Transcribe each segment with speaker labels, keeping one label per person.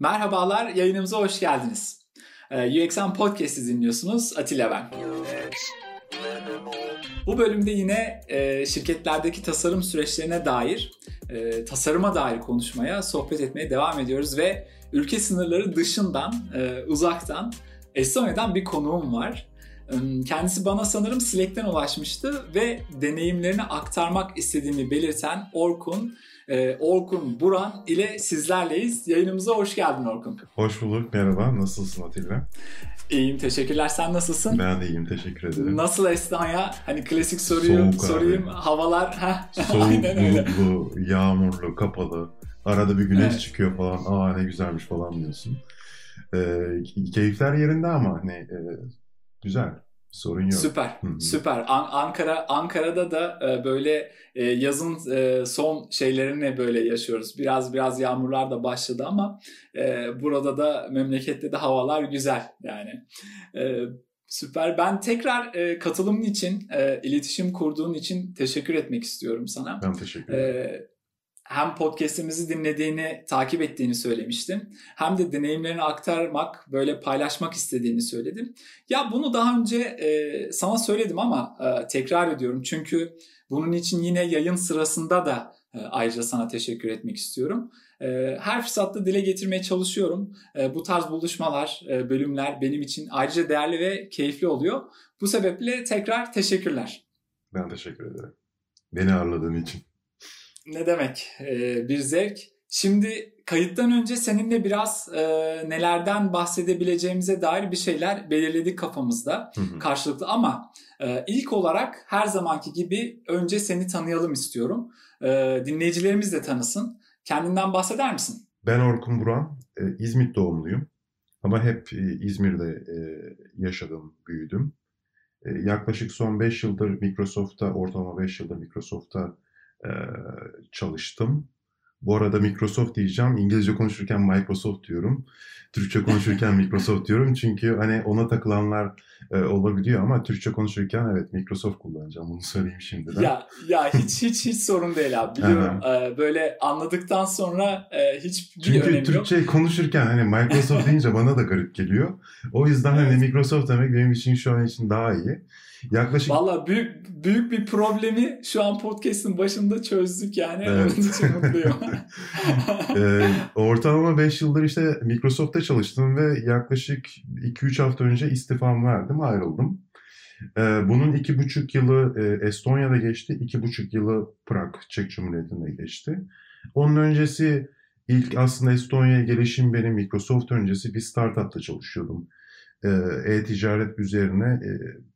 Speaker 1: Merhabalar, yayınımıza hoş geldiniz. Ee, UXM Podcast'i dinliyorsunuz. Atilla ben. Bu bölümde yine e, şirketlerdeki tasarım süreçlerine dair, e, tasarıma dair konuşmaya, sohbet etmeye devam ediyoruz ve ülke sınırları dışından, e, uzaktan, Estonya'dan bir konuğum var. Kendisi bana sanırım Slack'ten ulaşmıştı ve deneyimlerini aktarmak istediğini belirten Orkun e, Orkun Buran ile sizlerleyiz. Yayınımıza hoş geldin Orkun.
Speaker 2: Hoş bulduk. Merhaba. Nasılsın Atilla?
Speaker 1: İyiyim. Teşekkürler. Sen nasılsın?
Speaker 2: Ben de iyiyim. Teşekkür ederim.
Speaker 1: Nasıl Estonya? Hani klasik soruyu Soğuk sorayım. Abi. Havalar. Heh,
Speaker 2: Soğuk, bulutlu, yağmurlu, kapalı. Arada bir güneş evet. çıkıyor falan. Aa ne güzelmiş falan diyorsun. Ee, keyifler yerinde ama hani e, güzel. Sorun yok.
Speaker 1: Süper, Hı-hı. süper. An- Ankara Ankara'da da e, böyle e, yazın e, son şeylerini böyle yaşıyoruz. Biraz biraz yağmurlar da başladı ama e, burada da memlekette de havalar güzel yani. E, süper. Ben tekrar e, katılımın için, e, iletişim kurduğun için teşekkür etmek istiyorum sana.
Speaker 2: Ben teşekkür ederim. E,
Speaker 1: hem podcast'imizi dinlediğini, takip ettiğini söylemiştin. Hem de deneyimlerini aktarmak, böyle paylaşmak istediğini söyledin. Ya bunu daha önce e, sana söyledim ama e, tekrar ediyorum. Çünkü bunun için yine yayın sırasında da e, ayrıca sana teşekkür etmek istiyorum. E, her fırsatta dile getirmeye çalışıyorum. E, bu tarz buluşmalar, e, bölümler benim için ayrıca değerli ve keyifli oluyor. Bu sebeple tekrar teşekkürler.
Speaker 2: Ben teşekkür ederim. Beni ağırladığın için.
Speaker 1: Ne demek? Ee, bir zevk. Şimdi kayıttan önce seninle biraz e, nelerden bahsedebileceğimize dair bir şeyler belirledik kafamızda hı hı. karşılıklı ama e, ilk olarak her zamanki gibi önce seni tanıyalım istiyorum. E, dinleyicilerimiz de tanısın. Kendinden bahseder misin?
Speaker 2: Ben Orkun Buran, e, İzmit doğumluyum ama hep e, İzmir'de e, yaşadım, büyüdüm. E, yaklaşık son 5 yıldır Microsoft'ta, ortalama 5 yıldır Microsoft'ta e, çalıştım. Bu arada Microsoft diyeceğim. İngilizce konuşurken Microsoft diyorum. Türkçe konuşurken Microsoft diyorum. Çünkü hani ona takılanlar e, olabiliyor ama Türkçe konuşurken evet Microsoft kullanacağım. Bunu söyleyeyim şimdiden.
Speaker 1: Ya ya hiç hiç hiç sorun değil abi. Biliyorum. ee, böyle anladıktan sonra e, hiç bir
Speaker 2: Çünkü Türkçe yok. konuşurken hani Microsoft deyince bana da garip geliyor. O yüzden hani Microsoft demek benim için şu an için daha iyi.
Speaker 1: Yaklaşık... Valla büyük büyük bir problemi şu an podcast'ın başında çözdük yani. Evet. Onun için mutluyum.
Speaker 2: e, ortalama 5 yıldır işte Microsoft'ta çalıştım ve yaklaşık 2-3 hafta önce istifamı verdim, ayrıldım. E, bunun 2,5 yılı e, Estonya'da geçti, 2,5 yılı Prag, Çek Cumhuriyeti'nde geçti. Onun öncesi ilk aslında Estonya'ya gelişim benim Microsoft öncesi bir startupta çalışıyordum e-ticaret üzerine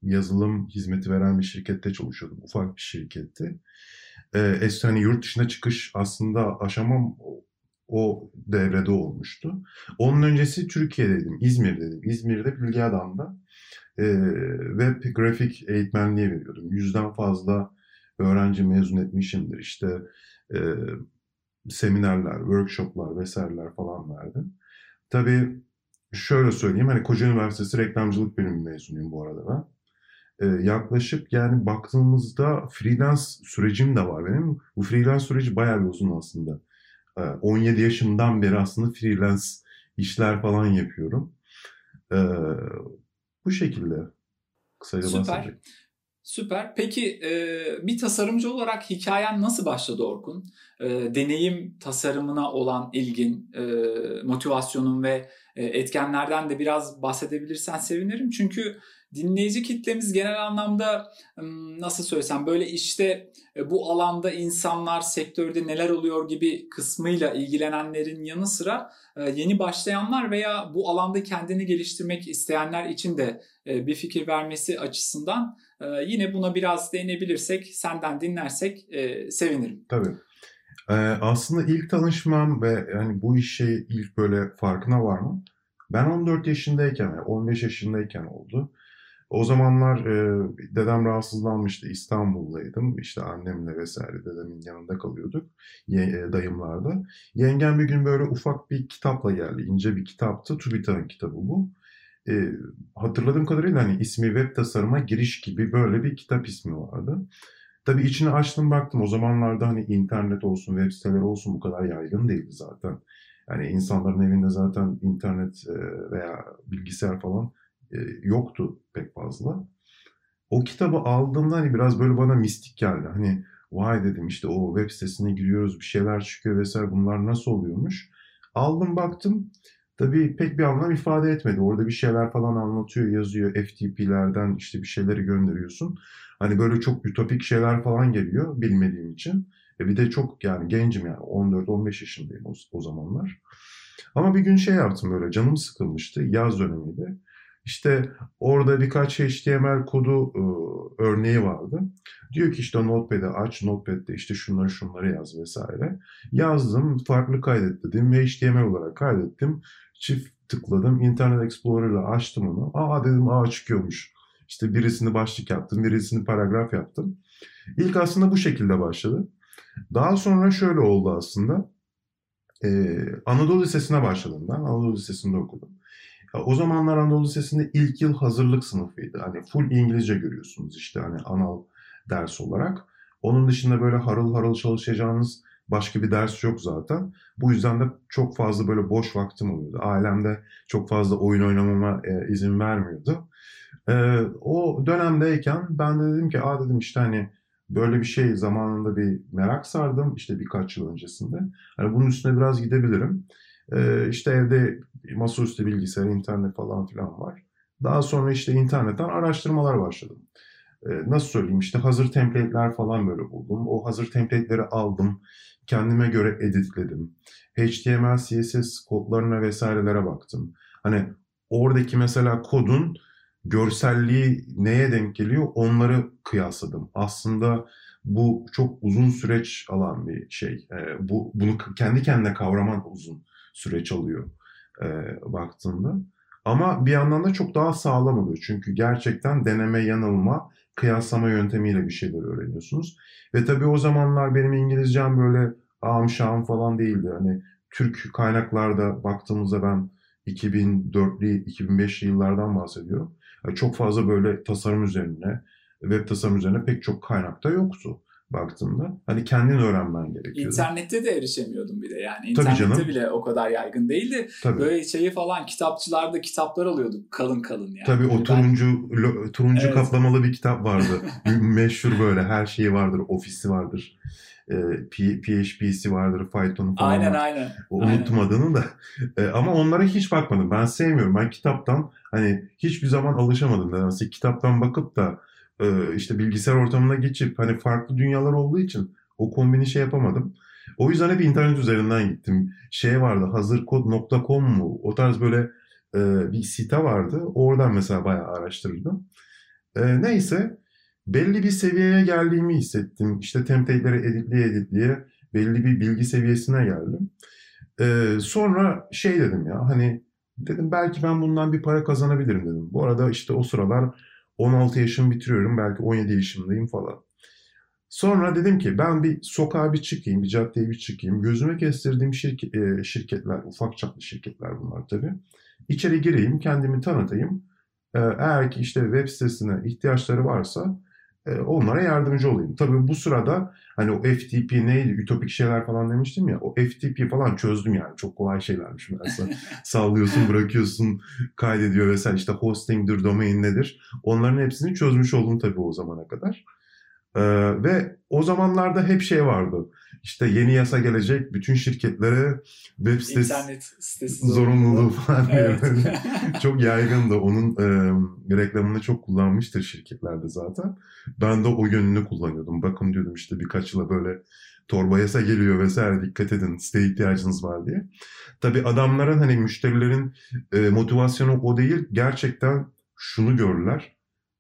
Speaker 2: yazılım hizmeti veren bir şirkette çalışıyordum. Ufak bir şirketti. E, hani yurt dışına çıkış aslında aşamam o devrede olmuştu. Onun öncesi Türkiye'deydim, İzmir'deydim. İzmir'de Bilgiadam'da e, web grafik eğitmenliği veriyordum. Yüzden fazla öğrenci mezun etmişimdir. İşte e, seminerler, workshoplar vesaireler falan verdim. Tabii şöyle söyleyeyim hani Koca Üniversitesi reklamcılık bölümü mezunuyum bu arada ben. Ee, yaklaşık yani baktığımızda freelance sürecim de var benim. Bu freelance süreci bayağı bir uzun aslında. Ee, 17 yaşımdan beri aslında freelance işler falan yapıyorum. Ee, bu şekilde kısaca Süper. bahsedecek.
Speaker 1: Süper. Peki e, bir tasarımcı olarak hikayen nasıl başladı Orkun? E, deneyim tasarımına olan ilgin, e, motivasyonun ve etkenlerden de biraz bahsedebilirsen sevinirim. Çünkü dinleyici kitlemiz genel anlamda nasıl söylesem böyle işte bu alanda insanlar sektörde neler oluyor gibi kısmıyla ilgilenenlerin yanı sıra yeni başlayanlar veya bu alanda kendini geliştirmek isteyenler için de bir fikir vermesi açısından yine buna biraz değinebilirsek senden dinlersek sevinirim.
Speaker 2: Tabii. Ee, aslında ilk tanışmam ve yani bu işe ilk böyle farkına var mı? Ben 14 yaşındayken, 15 yaşındayken oldu. O zamanlar e, dedem rahatsızlanmıştı. İstanbul'daydım. İşte annemle vesaire dedemin yanında kalıyorduk. Ye, e, dayımlarda. Yengem bir gün böyle ufak bir kitapla geldi. İnce bir kitaptı. TÜBİTAK'ın kitabı bu. E, hatırladığım kadarıyla hani ismi web tasarıma giriş gibi böyle bir kitap ismi vardı. Tabii içini açtım baktım. O zamanlarda hani internet olsun, web siteleri olsun bu kadar yaygın değildi zaten. Yani insanların evinde zaten internet veya bilgisayar falan yoktu pek fazla. O kitabı aldığımda hani biraz böyle bana mistik geldi. Hani vay dedim işte o web sitesine giriyoruz bir şeyler çıkıyor vesaire bunlar nasıl oluyormuş. Aldım baktım tabii pek bir anlam ifade etmedi. Orada bir şeyler falan anlatıyor yazıyor FTP'lerden işte bir şeyleri gönderiyorsun. Hani böyle çok ütopik şeyler falan geliyor bilmediğim için. E bir de çok yani gencim yani 14-15 yaşındayım o, o zamanlar. Ama bir gün şey yaptım böyle canım sıkılmıştı yaz dönemiydi. İşte orada birkaç HTML kodu e, örneği vardı. Diyor ki işte Notepad'i aç, Notepad'de işte şunları şunları yaz vesaire. Yazdım, farklı kaydet dedim ve HTML olarak kaydettim. Çift tıkladım, Internet Explorer'da açtım onu. Aa dedim aa çıkıyormuş. İşte birisini başlık yaptım, birisini paragraf yaptım. İlk aslında bu şekilde başladı. Daha sonra şöyle oldu aslında. Ee, Anadolu Lisesi'ne başladım ben. Anadolu Lisesi'nde okudum. O zamanlar Anadolu Lisesi'nde ilk yıl hazırlık sınıfıydı. Hani full İngilizce görüyorsunuz işte hani anal ders olarak. Onun dışında böyle harıl harıl çalışacağınız başka bir ders yok zaten. Bu yüzden de çok fazla böyle boş vaktim oluyordu. Ailemde çok fazla oyun oynamama e, izin vermiyordu. E, o dönemdeyken ben de dedim ki aa dedim işte hani böyle bir şey zamanında bir merak sardım işte birkaç yıl öncesinde. Hani bunun üstüne biraz gidebilirim. E, işte evde masaüstü bilgisayar, internet falan filan var. Daha sonra işte internetten araştırmalar başladım. Ee, nasıl söyleyeyim işte hazır template'ler falan böyle buldum. O hazır template'leri aldım. Kendime göre editledim. HTML, CSS kodlarına vesairelere baktım. Hani oradaki mesela kodun görselliği neye denk geliyor onları kıyasladım. Aslında bu çok uzun süreç alan bir şey. Ee, bu Bunu kendi kendine kavraman uzun süreç alıyor e, baktığında. Ama bir yandan da çok daha sağlam oluyor. Çünkü gerçekten deneme, yanılma, kıyaslama yöntemiyle bir şeyler öğreniyorsunuz. Ve tabii o zamanlar benim İngilizcem böyle ağım şahım falan değildi. Hani Türk kaynaklarda baktığımızda ben 2004'lü 2005'li yıllardan bahsediyorum. çok fazla böyle tasarım üzerine, web tasarım üzerine pek çok kaynakta yoktu baktığımda. Hani kendin öğrenmen gerekiyor.
Speaker 1: İnternette de erişemiyordum bir de yani. İnternette bile o kadar yaygın değildi. Tabii. Böyle şeyi falan kitapçılarda kitaplar alıyorduk kalın kalın yani.
Speaker 2: Tabii o turuncu lo, turuncu evet. kaplamalı bir kitap vardı. Meşhur böyle her şeyi vardır. Ofisi vardır. E, PHP'si vardır, Python'u falan
Speaker 1: Aynen var. aynen.
Speaker 2: Aynen. adını da. E, ama onlara hiç bakmadım. Ben sevmiyorum. Ben kitaptan hani hiçbir zaman alışamadım. Nedense kitaptan bakıp da e, işte bilgisayar ortamına geçip hani farklı dünyalar olduğu için o kombini şey yapamadım. O yüzden hep internet üzerinden gittim. Şey vardı hazırkod.com mu? O tarz böyle e, bir site vardı. Oradan mesela bayağı araştırdım. E, neyse belli bir seviyeye geldiğimi hissettim. İşte template'leri editleye editleye belli bir bilgi seviyesine geldim. E, sonra şey dedim ya hani dedim belki ben bundan bir para kazanabilirim dedim. Bu arada işte o sıralar 16 yaşımı bitiriyorum belki 17 yaşındayım falan. Sonra dedim ki ben bir sokağa bir çıkayım, bir caddeye bir çıkayım. Gözüme kestirdiğim şirket, e, şirketler, ufak çaplı şirketler bunlar tabii. İçeri gireyim, kendimi tanıtayım. E, eğer ki işte web sitesine ihtiyaçları varsa onlara yardımcı olayım. Tabii bu sırada hani o FTP neydi, ütopik şeyler falan demiştim ya. O FTP falan çözdüm yani. Çok kolay şeylermiş mesela. Sallıyorsun, bırakıyorsun, kaydediyor vesaire. İşte hosting'dir, domain nedir. Onların hepsini çözmüş oldum tabii o zamana kadar. Ee, ve o zamanlarda hep şey vardı. İşte yeni yasa gelecek, bütün şirketlere web sitesi, İnternet sitesi zorunluluğu falan evet. çok yaygındı. Onun e, reklamını çok kullanmıştır şirketlerde zaten. Ben de o yönünü kullanıyordum. Bakın diyordum işte birkaç yıla böyle torba yasa geliyor vesaire dikkat edin site ihtiyacınız var diye. Tabii adamların hani müşterilerin e, motivasyonu o değil. Gerçekten şunu görürler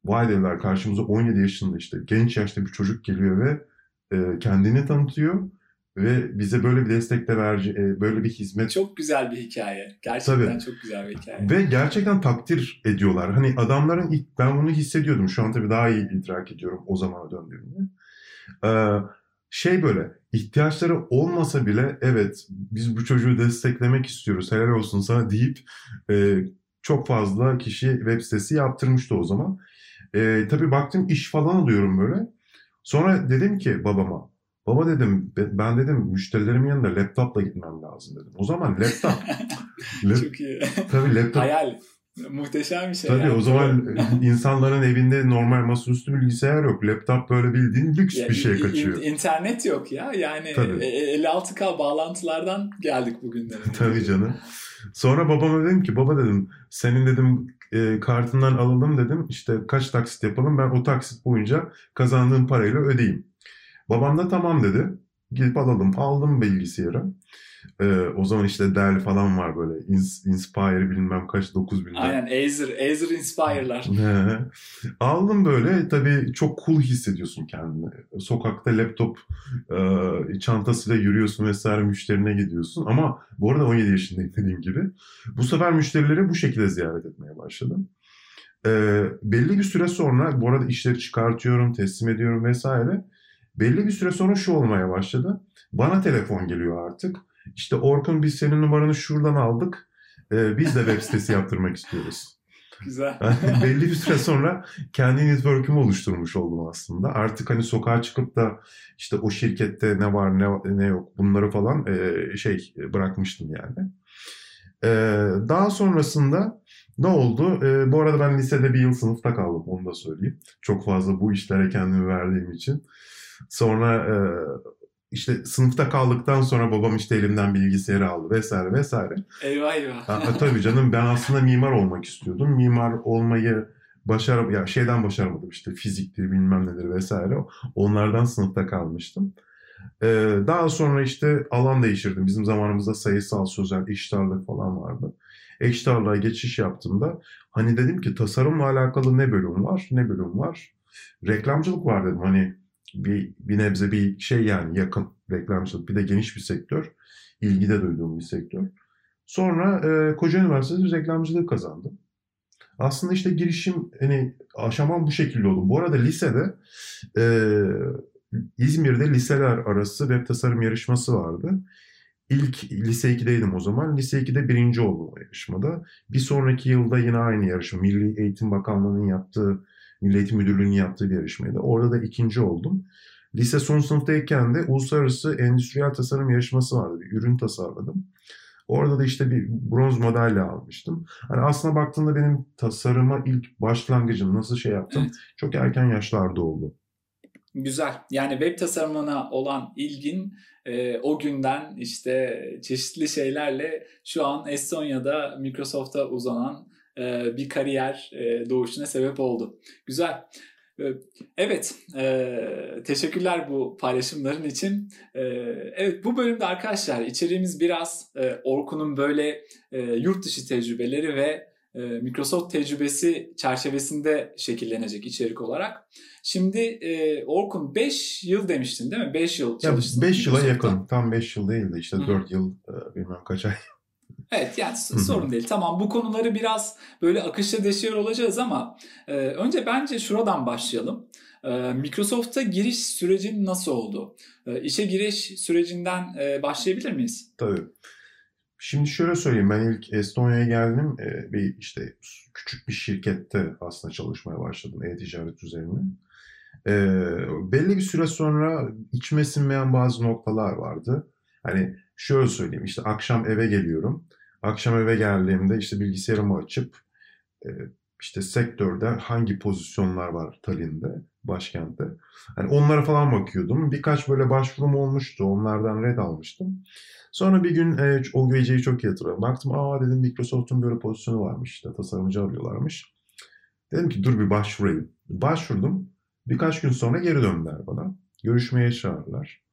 Speaker 2: dediler karşımıza 17 yaşında işte genç yaşta bir çocuk geliyor ve e, kendini tanıtıyor ve bize böyle bir destek de verici, e, böyle bir hizmet.
Speaker 1: Çok güzel bir hikaye. Gerçekten tabii. çok güzel bir hikaye.
Speaker 2: Ve gerçekten takdir ediyorlar. Hani adamların ben bunu hissediyordum. Şu an tabii daha iyi idrak ediyorum o zamana döndüğümde. Ee, şey böyle ihtiyaçları olmasa bile evet biz bu çocuğu desteklemek istiyoruz helal olsun sana deyip e, çok fazla kişi web sitesi yaptırmıştı o zaman. E, tabii baktım iş falan alıyorum böyle. Sonra dedim ki babama Baba dedim ben dedim müşterilerimin yanında laptopla gitmem lazım dedim. O zaman laptop.
Speaker 1: lap, Çok iyi.
Speaker 2: Tabii laptop.
Speaker 1: Hayal. Muhteşem bir şey.
Speaker 2: Tabii
Speaker 1: yani.
Speaker 2: o zaman insanların evinde normal masaüstü bilgisayar yok. Laptop böyle bildiğin lüks ya, bir şey kaçıyor.
Speaker 1: İnternet yok ya. Yani Tabii. 56K bağlantılardan geldik bugünlere.
Speaker 2: Tabii canım. Sonra babama dedim ki baba dedim senin dedim e, kartından alalım dedim. İşte kaç taksit yapalım ben o taksit boyunca kazandığım parayla ödeyeyim. Babam da tamam dedi. Gidip alalım. Aldım bilgisayarı. Ee, o zaman işte Dell falan var böyle. Inspire bilmem kaç 9 bilmem.
Speaker 1: Aynen Acer, Acer Inspire'lar.
Speaker 2: Aldım böyle tabii çok cool hissediyorsun kendini. Sokakta laptop e, çantasıyla yürüyorsun vesaire müşterine gidiyorsun. Ama bu arada 17 yaşındayım dediğim gibi. Bu sefer müşterileri bu şekilde ziyaret etmeye başladım. Ee, belli bir süre sonra bu arada işleri çıkartıyorum, teslim ediyorum vesaire. Belli bir süre sonra şu olmaya başladı. Bana telefon geliyor artık. İşte Orkun biz senin numaranı şuradan aldık. Ee, biz de web sitesi yaptırmak istiyoruz.
Speaker 1: Güzel.
Speaker 2: belli bir süre sonra kendi network'ümü oluşturmuş oldum aslında. Artık hani sokağa çıkıp da işte o şirkette ne var ne, ne yok bunları falan e, şey bırakmıştım yani. E, daha sonrasında ne oldu? E, bu arada ben lisede bir yıl sınıfta kaldım onu da söyleyeyim. Çok fazla bu işlere kendimi verdiğim için. Sonra e, işte sınıfta kaldıktan sonra babam işte elimden bilgisayarı aldı vesaire vesaire.
Speaker 1: Eyvah eyvah.
Speaker 2: Ha, tabii canım ben aslında mimar olmak istiyordum. Mimar olmayı başar ya şeyden başaramadım işte fiziktir bilmem nedir vesaire. Onlardan sınıfta kalmıştım. Ee, daha sonra işte alan değiştirdim. Bizim zamanımızda sayısal sözel iştarlık falan vardı. Eştarlığa geçiş yaptığımda hani dedim ki tasarımla alakalı ne bölüm var ne bölüm var. Reklamcılık var dedim hani bir, bir nebze bir şey yani yakın reklamcılık. Bir de geniş bir sektör. ilgide duyduğum bir sektör. Sonra e, Koca Üniversitesi reklamcılığı kazandım. Aslında işte girişim hani aşamam bu şekilde oldu. Bu arada lisede e, İzmir'de liseler arası web tasarım yarışması vardı. İlk lise 2'deydim o zaman. Lise 2'de birinci oldum o yarışmada. Bir sonraki yılda yine aynı yarışma. Milli Eğitim Bakanlığı'nın yaptığı Milli Eğitim Müdürlüğü'nün yaptığı bir yarışmaydı. Orada da ikinci oldum. Lise son sınıftayken de uluslararası endüstriyel tasarım yarışması vardı. Bir ürün tasarladım. Orada da işte bir bronz madalya almıştım. Hani aslında baktığında benim tasarıma ilk başlangıcım nasıl şey yaptım evet. çok erken yaşlarda oldu.
Speaker 1: Güzel. Yani web tasarımına olan ilgin e, o günden işte çeşitli şeylerle şu an Estonya'da Microsoft'a uzanan e, bir kariyer e, doğuşuna sebep oldu. Güzel. E, evet, e, teşekkürler bu paylaşımların için. E, evet, bu bölümde arkadaşlar içeriğimiz biraz e, Orkun'un böyle e, yurt dışı tecrübeleri ve e, Microsoft tecrübesi çerçevesinde şekillenecek içerik olarak. Şimdi e, Orkun 5 yıl demiştin değil mi? 5 yıl çalıştın.
Speaker 2: 5 yıla yakın. Tam 5 yıl değildi işte 4 yıl e, bilmem kaç ay.
Speaker 1: Evet yani sorun değil. Tamam bu konuları biraz böyle akışta deşiyor olacağız ama e, önce bence şuradan başlayalım. E, Microsoft'a giriş sürecin nasıl oldu? E, işe giriş sürecinden e, başlayabilir miyiz?
Speaker 2: Tabii. Şimdi şöyle söyleyeyim ben ilk Estonya'ya geldim e, bir işte küçük bir şirkette aslında çalışmaya başladım e-ticaret üzerine. E, belli bir süre sonra içime sinmeyen bazı noktalar vardı. Hani şöyle söyleyeyim işte akşam eve geliyorum. Akşam eve geldiğimde işte bilgisayarımı açıp e, işte sektörde hangi pozisyonlar var Tallinn'de, başkentte. Hani onlara falan bakıyordum. Birkaç böyle başvurum olmuştu. Onlardan red almıştım. Sonra bir gün e, o geceyi çok iyi hatırlıyorum. Baktım aa dedim Microsoft'un böyle pozisyonu varmış. İşte tasarımcı arıyorlarmış. Dedim ki dur bir başvurayım. Başvurdum. Birkaç gün sonra geri döndüler bana. Görüşmeye çağırdılar.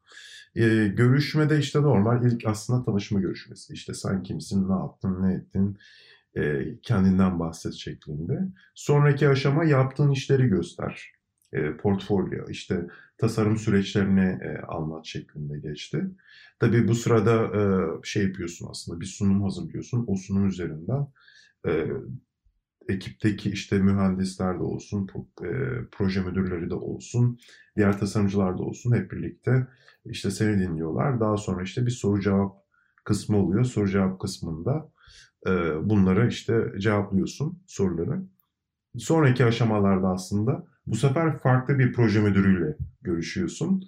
Speaker 2: E, görüşmede işte normal ilk aslında tanışma görüşmesi. İşte sen kimsin, ne yaptın, ne ettin, e, kendinden bahset şeklinde. Sonraki aşama yaptığın işleri göster. E, portfolyo, işte tasarım süreçlerini e, anlat şeklinde geçti. Tabii bu sırada e, şey yapıyorsun aslında bir sunum hazırlıyorsun. O sunum üzerinden e, ekipteki işte mühendisler de olsun, e, proje müdürleri de olsun, diğer tasarımcılar da olsun hep birlikte işte seni dinliyorlar. Daha sonra işte bir soru cevap kısmı oluyor. Soru cevap kısmında e, bunları işte cevaplıyorsun soruları. Sonraki aşamalarda aslında bu sefer farklı bir proje müdürüyle görüşüyorsun.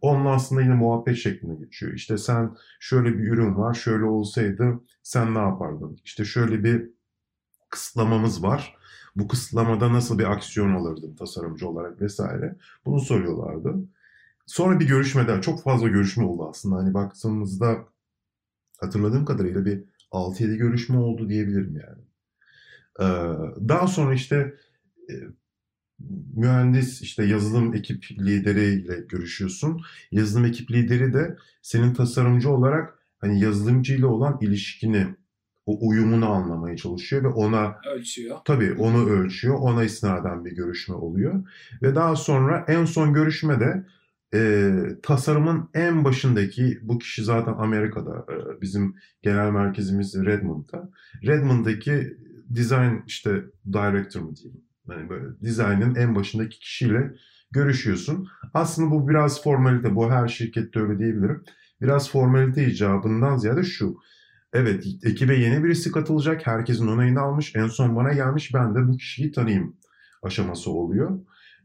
Speaker 2: Onunla aslında yine muhabbet şeklinde geçiyor. İşte sen şöyle bir ürün var, şöyle olsaydı sen ne yapardın? İşte şöyle bir kısıtlamamız var. Bu kısıtlamada nasıl bir aksiyon alırdın tasarımcı olarak vesaire. Bunu soruyorlardı. Sonra bir görüşmede çok fazla görüşme oldu aslında. Hani baktığımızda hatırladığım kadarıyla bir 6-7 görüşme oldu diyebilirim yani. Ee, daha sonra işte e, mühendis işte yazılım ekip lideriyle görüşüyorsun. Yazılım ekip lideri de senin tasarımcı olarak hani yazılımcı ile olan ilişkini o uyumunu anlamaya çalışıyor ve ona
Speaker 1: ölçüyor.
Speaker 2: Tabii onu ölçüyor. Ona isnaden bir görüşme oluyor. Ve daha sonra en son görüşmede e, tasarımın en başındaki bu kişi zaten Amerika'da e, bizim genel merkezimiz Redmond'da. Redmond'daki design işte director mı diyeyim. Yani böyle design'ın en başındaki kişiyle görüşüyorsun. Aslında bu biraz formalite. Bu her şirkette öyle diyebilirim. Biraz formalite icabından ziyade şu. Evet ekibe yeni birisi katılacak. Herkesin onayını almış. En son bana gelmiş. Ben de bu kişiyi tanıyayım aşaması oluyor.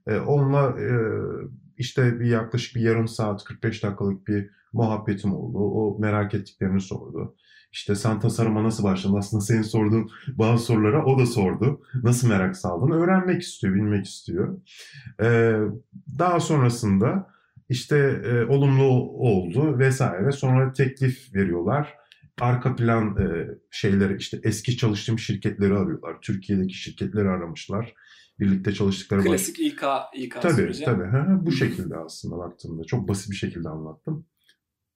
Speaker 2: E, onunla e, işte bir yaklaşık bir yarım saat 45 dakikalık bir muhabbetim oldu. O merak ettiklerini sordu. İşte sen tasarıma nasıl başladın? Aslında senin sorduğun bazı sorulara o da sordu. Nasıl merak saldın? Öğrenmek istiyor, bilmek istiyor. Ee, daha sonrasında işte e, olumlu oldu vesaire. Sonra teklif veriyorlar. Arka plan e, şeyleri işte eski çalıştığım şirketleri arıyorlar. Türkiye'deki şirketleri aramışlar birlikte çalıştıkları
Speaker 1: Klasik İK, İK
Speaker 2: tabii,
Speaker 1: süreci.
Speaker 2: Tabii tabii. Bu şekilde aslında baktığımda. Çok basit bir şekilde anlattım.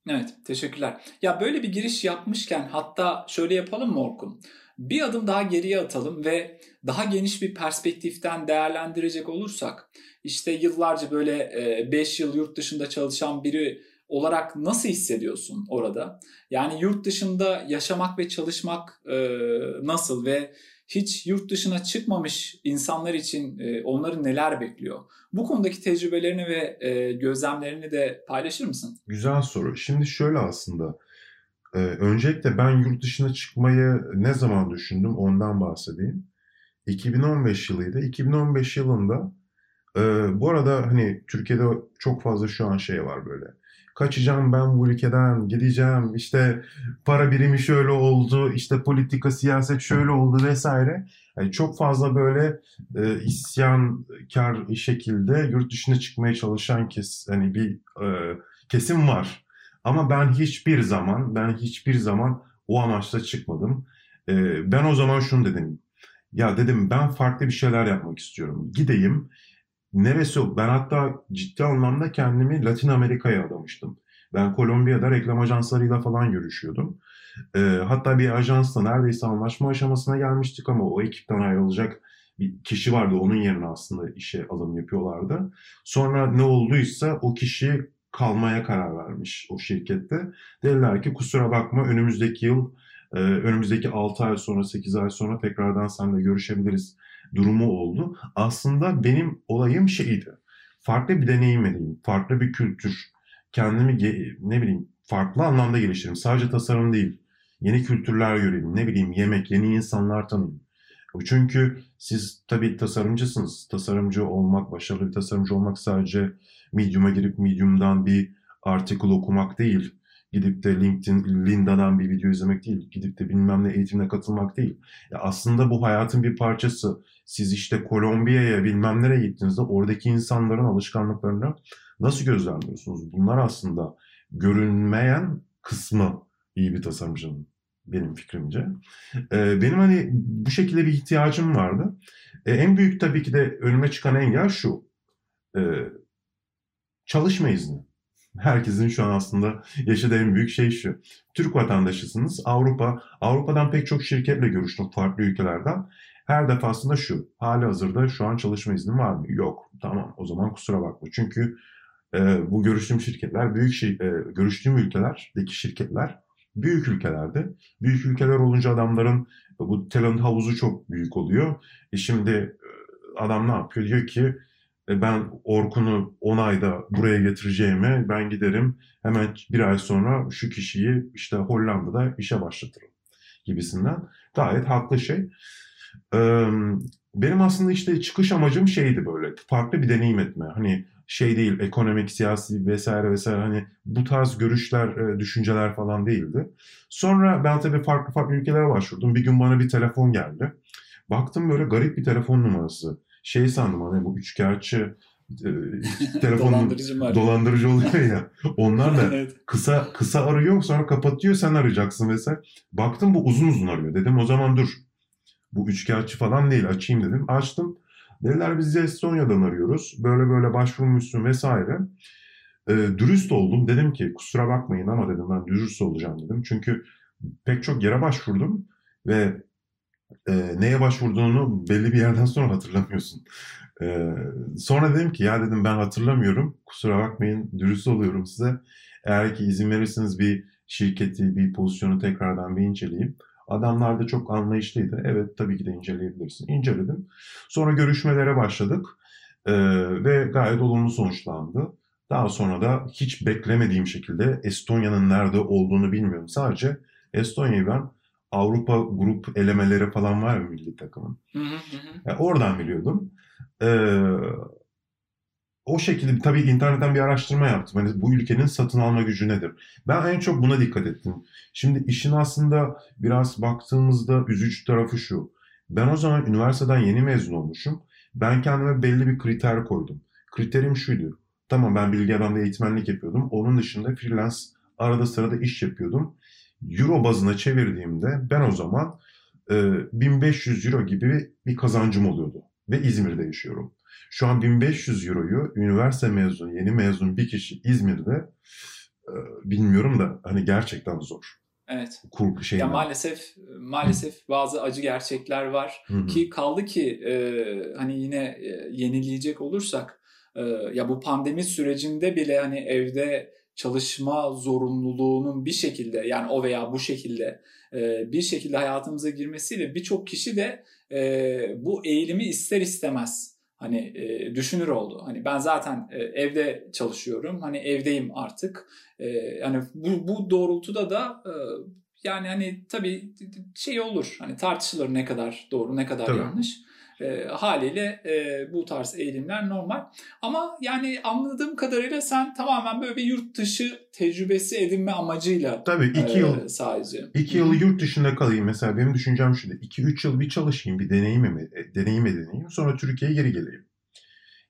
Speaker 1: Evet teşekkürler. Ya böyle bir giriş yapmışken hatta şöyle yapalım mı Orkun? Bir adım daha geriye atalım ve daha geniş bir perspektiften değerlendirecek olursak işte yıllarca böyle 5 yıl yurt dışında çalışan biri olarak nasıl hissediyorsun orada? Yani yurt dışında yaşamak ve çalışmak nasıl ve hiç yurt dışına çıkmamış insanlar için e, onları neler bekliyor? Bu konudaki tecrübelerini ve e, gözlemlerini de paylaşır mısın?
Speaker 2: Güzel soru. Şimdi şöyle aslında. E, öncelikle ben yurt dışına çıkmayı ne zaman düşündüm ondan bahsedeyim. 2015 yılıydı. 2015 yılında e, bu arada hani Türkiye'de çok fazla şu an şey var böyle kaçacağım ben bu ülkeden, gideceğim, işte para birimi şöyle oldu, işte politika, siyaset şöyle oldu vesaire. Yani çok fazla böyle e, isyankar şekilde yurt dışına çıkmaya çalışan kes, hani bir e, kesim var. Ama ben hiçbir zaman, ben hiçbir zaman o amaçla çıkmadım. E, ben o zaman şunu dedim. Ya dedim ben farklı bir şeyler yapmak istiyorum. Gideyim, neresi? Ben hatta ciddi anlamda kendimi Latin Amerika'ya adamıştım. Ben Kolombiya'da reklam ajanslarıyla falan görüşüyordum. E, hatta bir ajansla neredeyse anlaşma aşamasına gelmiştik ama o ekipten ayrılacak bir kişi vardı. Onun yerine aslında işe alım yapıyorlardı. Sonra ne olduysa o kişi kalmaya karar vermiş o şirkette. Dediler ki kusura bakma önümüzdeki yıl, e, önümüzdeki 6 ay sonra 8 ay sonra tekrardan seninle görüşebiliriz durumu oldu. Aslında benim olayım şeydi. Farklı bir deneyim edeyim, farklı bir kültür, kendimi ne bileyim farklı anlamda geliştireyim. Sadece tasarım değil. Yeni kültürler göreyim, ne bileyim yemek, yeni insanlar tanıyayım. Çünkü siz tabii tasarımcısınız. Tasarımcı olmak, başarılı bir tasarımcı olmak sadece Medium'a girip Medium'dan bir article okumak değil. Gidip de LinkedIn, Linda'dan bir video izlemek değil. Gidip de bilmem ne eğitimine katılmak değil. Ya aslında bu hayatın bir parçası. Siz işte Kolombiya'ya bilmem nereye gittiğinizde oradaki insanların alışkanlıklarını nasıl gözlemliyorsunuz? Bunlar aslında görünmeyen kısmı iyi bir tasarımcının benim fikrimce. Ee, benim hani bu şekilde bir ihtiyacım vardı. Ee, en büyük tabii ki de önüme çıkan engel şu. Ee, çalışma izni. Herkesin şu an aslında yaşadığı en büyük şey şu. Türk vatandaşısınız. Avrupa, Avrupa'dan pek çok şirketle görüştüm farklı ülkelerden. Her defasında şu. Hali hazırda şu an çalışma iznim var mı? Yok. Tamam o zaman kusura bakma. Çünkü e, bu görüştüğüm şirketler, büyük şey, e, görüştüğüm ülkelerdeki şirketler büyük ülkelerde. Büyük ülkeler olunca adamların bu talent havuzu çok büyük oluyor. E şimdi e, adam ne yapıyor? Diyor ki ben Orkun'u 10 ayda buraya getireceğime ben giderim hemen bir ay sonra şu kişiyi işte Hollanda'da işe başlatırım gibisinden. Gayet haklı şey. Benim aslında işte çıkış amacım şeydi böyle farklı bir deneyim etme. Hani şey değil ekonomik, siyasi vesaire vesaire hani bu tarz görüşler, e, düşünceler falan değildi. Sonra ben tabii farklı farklı ülkelere başvurdum. Bir gün bana bir telefon geldi. Baktım böyle garip bir telefon numarası. Şey sandım hani bu üçkağıtçı e, telefon dolandırıcı, dolandırıcı oluyor ya. Onlar da evet. kısa kısa arıyor sonra kapatıyor sen arayacaksın vesaire. Baktım bu uzun uzun arıyor. Dedim o zaman dur. Bu üçkağıtçı falan değil açayım dedim. Açtım. Dediler biz Estonya'dan arıyoruz. Böyle böyle başvurmuşsun vesaire. E, dürüst oldum. Dedim ki kusura bakmayın ama dedim ben dürüst olacağım dedim. Çünkü pek çok yere başvurdum ve e, neye başvurduğunu belli bir yerden sonra hatırlamıyorsun. E, sonra dedim ki ya dedim ben hatırlamıyorum. Kusura bakmayın dürüst oluyorum size. Eğer ki izin verirseniz bir şirketi, bir pozisyonu tekrardan bir inceleyeyim. Adamlar da çok anlayışlıydı. Evet tabii ki de inceleyebilirsin. İnceledim. Sonra görüşmelere başladık. Ee, ve gayet olumlu sonuçlandı. Daha sonra da hiç beklemediğim şekilde Estonya'nın nerede olduğunu bilmiyorum. Sadece Estonya'yı ben Avrupa grup elemeleri falan var mı milli takımın? Hı hı hı. Yani oradan biliyordum. Ee, o şekilde tabii internetten bir araştırma yaptım. Hani bu ülkenin satın alma gücü nedir? Ben en çok buna dikkat ettim. Şimdi işin aslında biraz baktığımızda üzücü tarafı şu. Ben o zaman üniversiteden yeni mezun olmuşum. Ben kendime belli bir kriter koydum. Kriterim şuydu. Tamam ben bilgi alanında eğitmenlik yapıyordum. Onun dışında freelance arada sırada iş yapıyordum. Euro bazına çevirdiğimde ben o zaman e, 1500 euro gibi bir kazancım oluyordu. Ve İzmir'de yaşıyorum. Şu an 1500 euroyu üniversite mezunu, yeni mezun bir kişi İzmir'de e, bilmiyorum da hani gerçekten zor.
Speaker 1: Evet. Kur, şey ya maalesef maalesef bazı acı gerçekler var Hı-hı. ki kaldı ki e, hani yine e, yenileyecek olursak e, ya bu pandemi sürecinde bile hani evde çalışma zorunluluğunun bir şekilde yani o veya bu şekilde e, bir şekilde hayatımıza girmesiyle birçok kişi de e, bu eğilimi ister istemez hani e, düşünür oldu. Hani ben zaten e, evde çalışıyorum. Hani evdeyim artık. E, yani bu, bu doğrultuda da e, yani hani tabii şey olur. Hani tartışılır ne kadar doğru ne kadar tabii. yanlış. E, haliyle e, bu tarz eğilimler normal. Ama yani anladığım kadarıyla sen tamamen böyle bir yurt dışı tecrübesi edinme amacıyla
Speaker 2: Tabii iki yıl e, sadece. İki yıl yurt dışında kalayım mesela benim düşüncem şuydu. İki üç yıl bir çalışayım bir deneyim, e, deneyim edineyim sonra Türkiye'ye geri geleyim.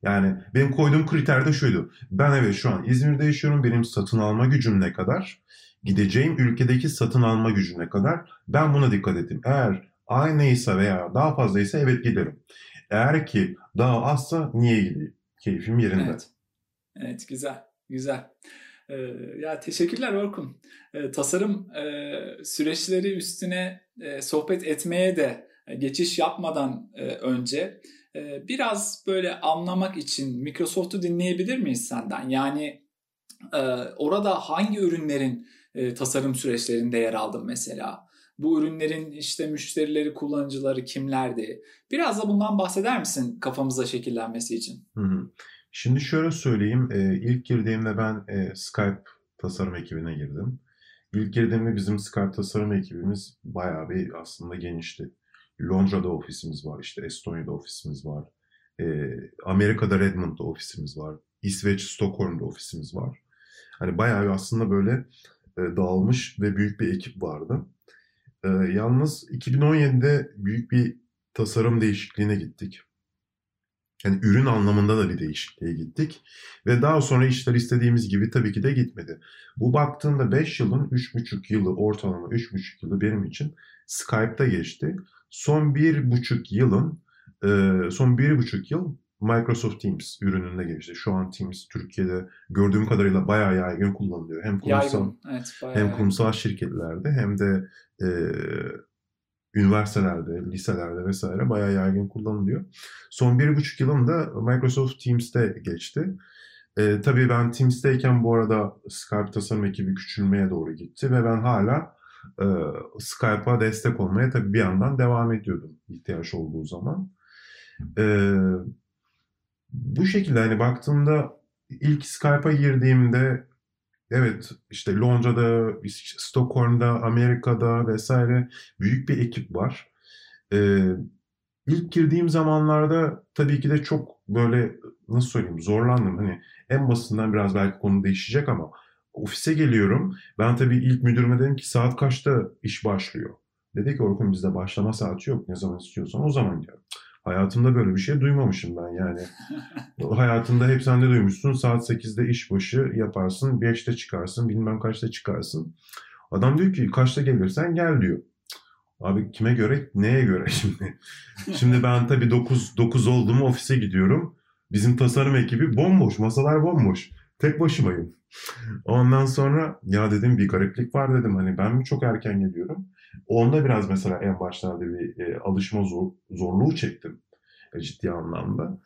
Speaker 2: Yani benim koyduğum kriter de şuydu. Ben evet şu an İzmir'de yaşıyorum. Benim satın alma gücüm ne kadar? Gideceğim ülkedeki satın alma gücü ne kadar? Ben buna dikkat ettim. Eğer aynıysa veya daha fazlaysa evet giderim. Eğer ki daha azsa niye gideyim? Keyfim yerinde.
Speaker 1: Evet, evet güzel, güzel. Ee, ya teşekkürler Orkun. Ee, tasarım e, süreçleri üstüne e, sohbet etmeye de e, geçiş yapmadan e, önce e, biraz böyle anlamak için Microsoft'u dinleyebilir miyiz senden? Yani e, orada hangi ürünlerin e, tasarım süreçlerinde yer aldın mesela? Bu ürünlerin işte müşterileri, kullanıcıları kimlerdi? Biraz da bundan bahseder misin kafamıza şekillenmesi için?
Speaker 2: Hı hı. Şimdi şöyle söyleyeyim. E, ilk girdiğimde ben e, Skype tasarım ekibine girdim. İlk girdiğimde bizim Skype tasarım ekibimiz bayağı bir aslında genişti. Londra'da ofisimiz var, işte Estonya'da ofisimiz var. E, Amerika'da Redmond'da ofisimiz var. İsveç, Stockholm'da ofisimiz var. Hani bayağı aslında böyle e, dağılmış ve büyük bir ekip vardı. E, yalnız 2017'de büyük bir tasarım değişikliğine gittik. Yani ürün anlamında da bir değişikliğe gittik. Ve daha sonra işler istediğimiz gibi tabii ki de gitmedi. Bu baktığında 5 yılın 3,5 yılı ortalama 3,5 yılı benim için Skype'da geçti. Son 1,5 yılın son 1,5 yıl Microsoft Teams ürününde geçti. Şu an Teams Türkiye'de gördüğüm kadarıyla bayağı yaygın kullanılıyor. Hem kurumsal, yaygın, evet, hem kurumsal şirketlerde hem de e, üniversitelerde, liselerde vesaire bayağı yaygın kullanılıyor. Son bir buçuk yılımda Microsoft Teams'te geçti. E, tabii ben Teams'teyken bu arada Skype tasarım ekibi küçülmeye doğru gitti ve ben hala e, Skype'a destek olmaya tabii bir yandan devam ediyordum ihtiyaç olduğu zaman. E, bu şekilde hani baktığımda ilk Skype'a girdiğimde Evet işte Londra'da, Stockholm'da, Amerika'da vesaire büyük bir ekip var. Ee, ilk girdiğim zamanlarda tabii ki de çok böyle nasıl söyleyeyim zorlandım. Hani en basitinden biraz belki konu değişecek ama ofise geliyorum. Ben tabii ilk müdürüme dedim ki saat kaçta iş başlıyor? Dedi ki Orkun bizde başlama saati yok. Ne zaman istiyorsan o zaman gel. Hayatımda böyle bir şey duymamışım ben yani. Hayatında hep sen de duymuşsun. Saat 8'de iş başı yaparsın. 5'te çıkarsın. Bilmem kaçta çıkarsın. Adam diyor ki kaçta gelirsen gel diyor. Abi kime göre, neye göre şimdi? şimdi ben tabii 9, 9 olduğumu ofise gidiyorum. Bizim tasarım ekibi bomboş, masalar bomboş. Tek başımayım. Ondan sonra ya dedim bir gariplik var dedim. Hani ben mi çok erken geliyorum? Onda biraz mesela en başlarda bir e, alışma zor, zorluğu çektim. E, ciddi anlamda.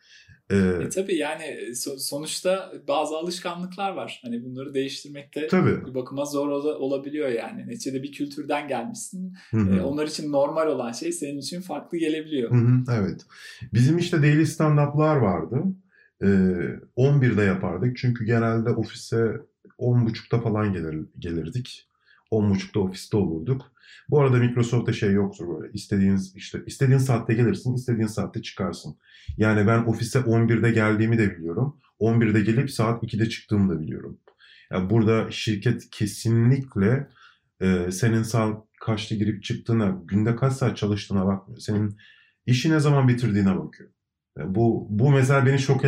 Speaker 1: Ee, e, tabii yani e, sonuçta bazı alışkanlıklar var. Hani bunları değiştirmekte tabii. bir bakıma zor ol- olabiliyor yani. Neticede bir kültürden gelmişsin. Hı-hı. E, onlar için normal olan şey senin için farklı gelebiliyor.
Speaker 2: Hı-hı, evet. Bizim işte daily stand-up'lar vardı. Ee, 11'de yapardık. Çünkü genelde ofise 10.30'da falan gelir, gelirdik. 10.30'da ofiste olurduk. Bu arada Microsoft'ta şey yoktur böyle. İstediğiniz işte istediğin saatte gelirsin, istediğin saatte çıkarsın. Yani ben ofise 11'de geldiğimi de biliyorum. 11'de gelip saat 2'de çıktığımı da biliyorum. Yani burada şirket kesinlikle e, senin saat kaçta girip çıktığına, günde kaç saat çalıştığına bakmıyor. Senin işi ne zaman bitirdiğine bakıyor. Yani bu bu mesela beni şok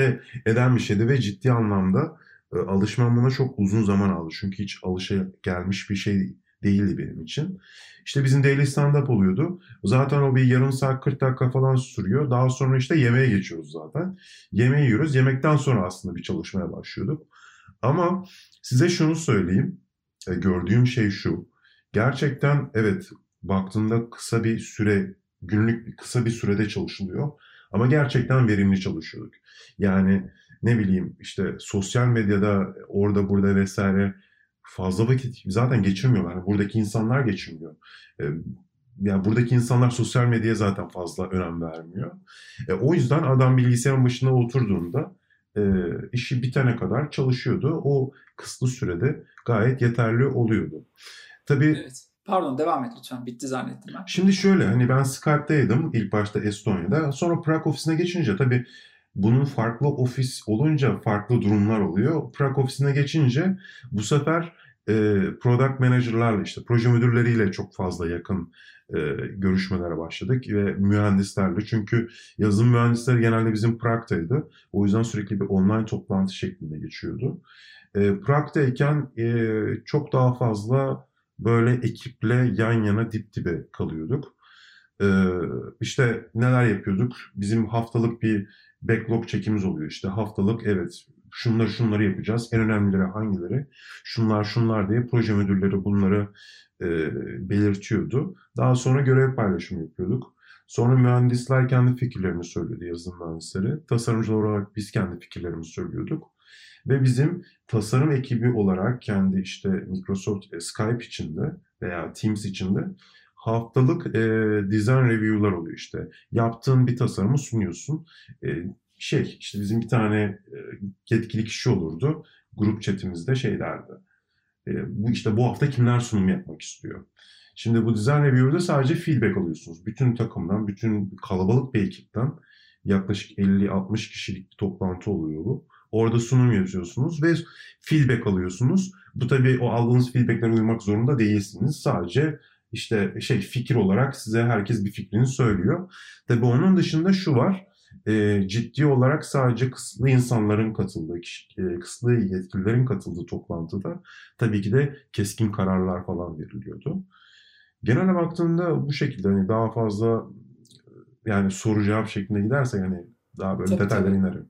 Speaker 2: eden bir şeydi ve ciddi anlamda e, alışmam buna çok uzun zaman aldı. Çünkü hiç alışa gelmiş bir şey değildi benim için. İşte bizim daily stand-up oluyordu. Zaten o bir yarım saat 40 dakika falan sürüyor. Daha sonra işte yemeğe geçiyoruz zaten. Yemeği yiyoruz. Yemekten sonra aslında bir çalışmaya başlıyorduk. Ama size şunu söyleyeyim. E, gördüğüm şey şu. Gerçekten evet baktığında kısa bir süre, günlük kısa bir sürede çalışılıyor. Ama gerçekten verimli çalışıyorduk. Yani ne bileyim işte sosyal medyada orada burada vesaire fazla vakit zaten geçirmiyorlar. Buradaki insanlar geçirmiyor. E, yani buradaki insanlar sosyal medyaya zaten fazla önem vermiyor. E, o yüzden adam bilgisayarın başına oturduğunda e, işi bitene kadar çalışıyordu. O kısıtlı sürede gayet yeterli oluyordu. Tabii
Speaker 1: evet. Pardon devam et lütfen. Bitti zannettim ben.
Speaker 2: Şimdi şöyle hani ben Skype'daydım ilk başta Estonya'da. Sonra Prag ofisine geçince tabii bunun farklı ofis olunca farklı durumlar oluyor. Prag ofisine geçince bu sefer e, product manager'larla işte proje müdürleriyle çok fazla yakın e, görüşmelere başladık ve mühendislerle. Çünkü yazılım mühendisleri genelde bizim Prag'taydı. O yüzden sürekli bir online toplantı şeklinde geçiyordu. E, Prag'tayken e, çok daha fazla böyle ekiple yan yana dip dibe kalıyorduk. E, işte neler yapıyorduk? Bizim haftalık bir backlog çekimiz oluyor işte haftalık evet şunları şunları yapacağız en önemlileri hangileri şunlar şunlar diye proje müdürleri bunları e, belirtiyordu. Daha sonra görev paylaşımı yapıyorduk. Sonra mühendisler kendi fikirlerini söylüyordu yazılım mühendisleri. Tasarımcılar olarak biz kendi fikirlerimizi söylüyorduk. Ve bizim tasarım ekibi olarak kendi işte Microsoft e, Skype içinde veya Teams içinde haftalık e, design review'lar oluyor işte. Yaptığın bir tasarımı sunuyorsun. E, şey işte bizim bir tane e, yetkili kişi olurdu. Grup chatimizde şey derdi. E, bu işte bu hafta kimler sunum yapmak istiyor? Şimdi bu design review'da sadece feedback alıyorsunuz. Bütün takımdan, bütün kalabalık bir ekipten yaklaşık 50-60 kişilik bir toplantı oluyor bu. Orada sunum yapıyorsunuz ve feedback alıyorsunuz. Bu tabii o aldığınız feedbacklere uymak zorunda değilsiniz. Sadece işte şey fikir olarak size herkes bir fikrini söylüyor. Tabii onun dışında şu var. E, ciddi olarak sadece kısıtlı insanların katıldığı, e, kısıtlı yetkililerin katıldığı toplantıda tabii ki de keskin kararlar falan veriliyordu. Genelde baktığında bu şekilde hani daha fazla yani soru cevap şeklinde giderse yani daha böyle detaylara inerim.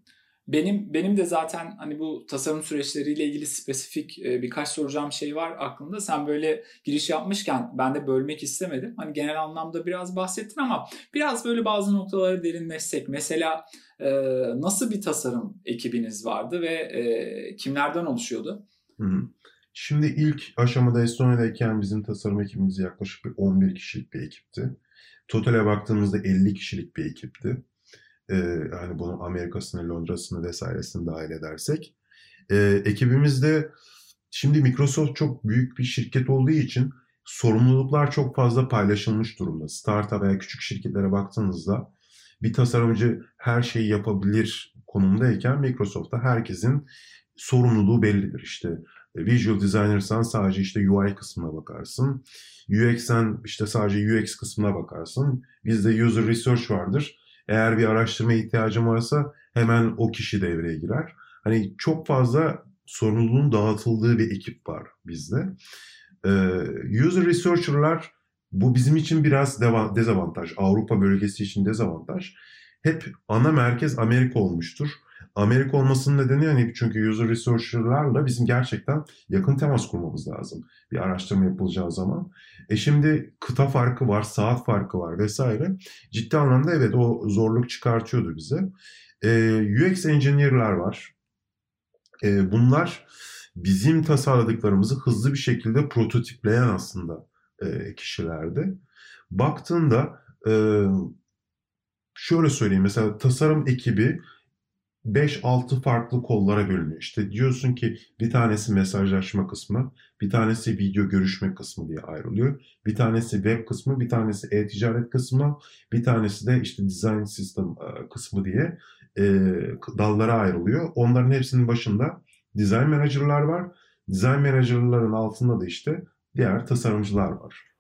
Speaker 1: Benim benim de zaten hani bu tasarım süreçleriyle ilgili spesifik e, birkaç soracağım şey var aklımda. Sen böyle giriş yapmışken ben de bölmek istemedim. Hani genel anlamda biraz bahsettin ama biraz böyle bazı noktalara derinleşsek. Mesela e, nasıl bir tasarım ekibiniz vardı ve e, kimlerden oluşuyordu?
Speaker 2: Şimdi ilk aşamada Estonya'dayken bizim tasarım ekibimiz yaklaşık bir 11 kişilik bir ekipti. Totale baktığımızda 50 kişilik bir ekipti e, hani bunu Amerika'sını, Londra'sını vesairesini dahil edersek. E, ekibimizde şimdi Microsoft çok büyük bir şirket olduğu için sorumluluklar çok fazla paylaşılmış durumda. Startup veya küçük şirketlere baktığınızda bir tasarımcı her şeyi yapabilir konumdayken Microsoft'ta herkesin sorumluluğu bellidir. İşte e, visual designer'san sadece işte UI kısmına bakarsın. UX'sen işte sadece UX kısmına bakarsın. Bizde user research vardır. Eğer bir araştırma ihtiyacın varsa hemen o kişi devreye girer. Hani çok fazla sorumluluğun dağıtıldığı bir ekip var bizde. Ee, user researcher'lar bu bizim için biraz dezavantaj. Avrupa bölgesi için dezavantaj. Hep ana merkez Amerika olmuştur. Amerika olmasının nedeni yani çünkü user researcher'larla bizim gerçekten yakın temas kurmamız lazım. Bir araştırma yapılacağı zaman. E şimdi kıta farkı var, saat farkı var vesaire. Ciddi anlamda evet o zorluk çıkartıyordu bize. E, UX engineer'lar var. E, bunlar bizim tasarladıklarımızı hızlı bir şekilde prototipleyen aslında e, kişilerdi. Baktığında e, şöyle söyleyeyim mesela tasarım ekibi 5-6 farklı kollara bölünüyor. İşte diyorsun ki bir tanesi mesajlaşma kısmı, bir tanesi video görüşme kısmı diye ayrılıyor. Bir tanesi web kısmı, bir tanesi e-ticaret kısmı, bir tanesi de işte design system e, kısmı diye e, dallara ayrılıyor. Onların hepsinin başında design manager'lar var. Design manager'ların altında da işte diğer tasarımcılar var.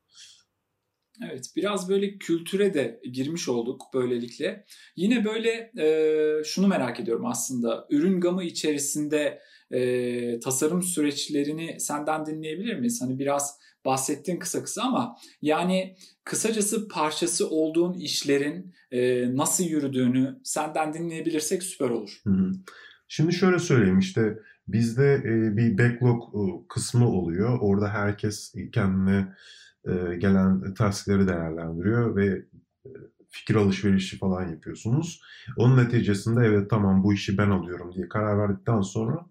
Speaker 1: Evet biraz böyle kültüre de girmiş olduk böylelikle. Yine böyle e, şunu merak ediyorum aslında ürün gamı içerisinde e, tasarım süreçlerini senden dinleyebilir miyiz? Hani biraz bahsettin kısa kısa ama yani kısacası parçası olduğun işlerin e, nasıl yürüdüğünü senden dinleyebilirsek süper olur.
Speaker 2: Şimdi şöyle söyleyeyim işte bizde e, bir backlog e, kısmı oluyor. Orada herkes kendine e, gelen taskları değerlendiriyor ve e, fikir alışverişi falan yapıyorsunuz. Onun neticesinde evet tamam bu işi ben alıyorum diye karar verdikten sonra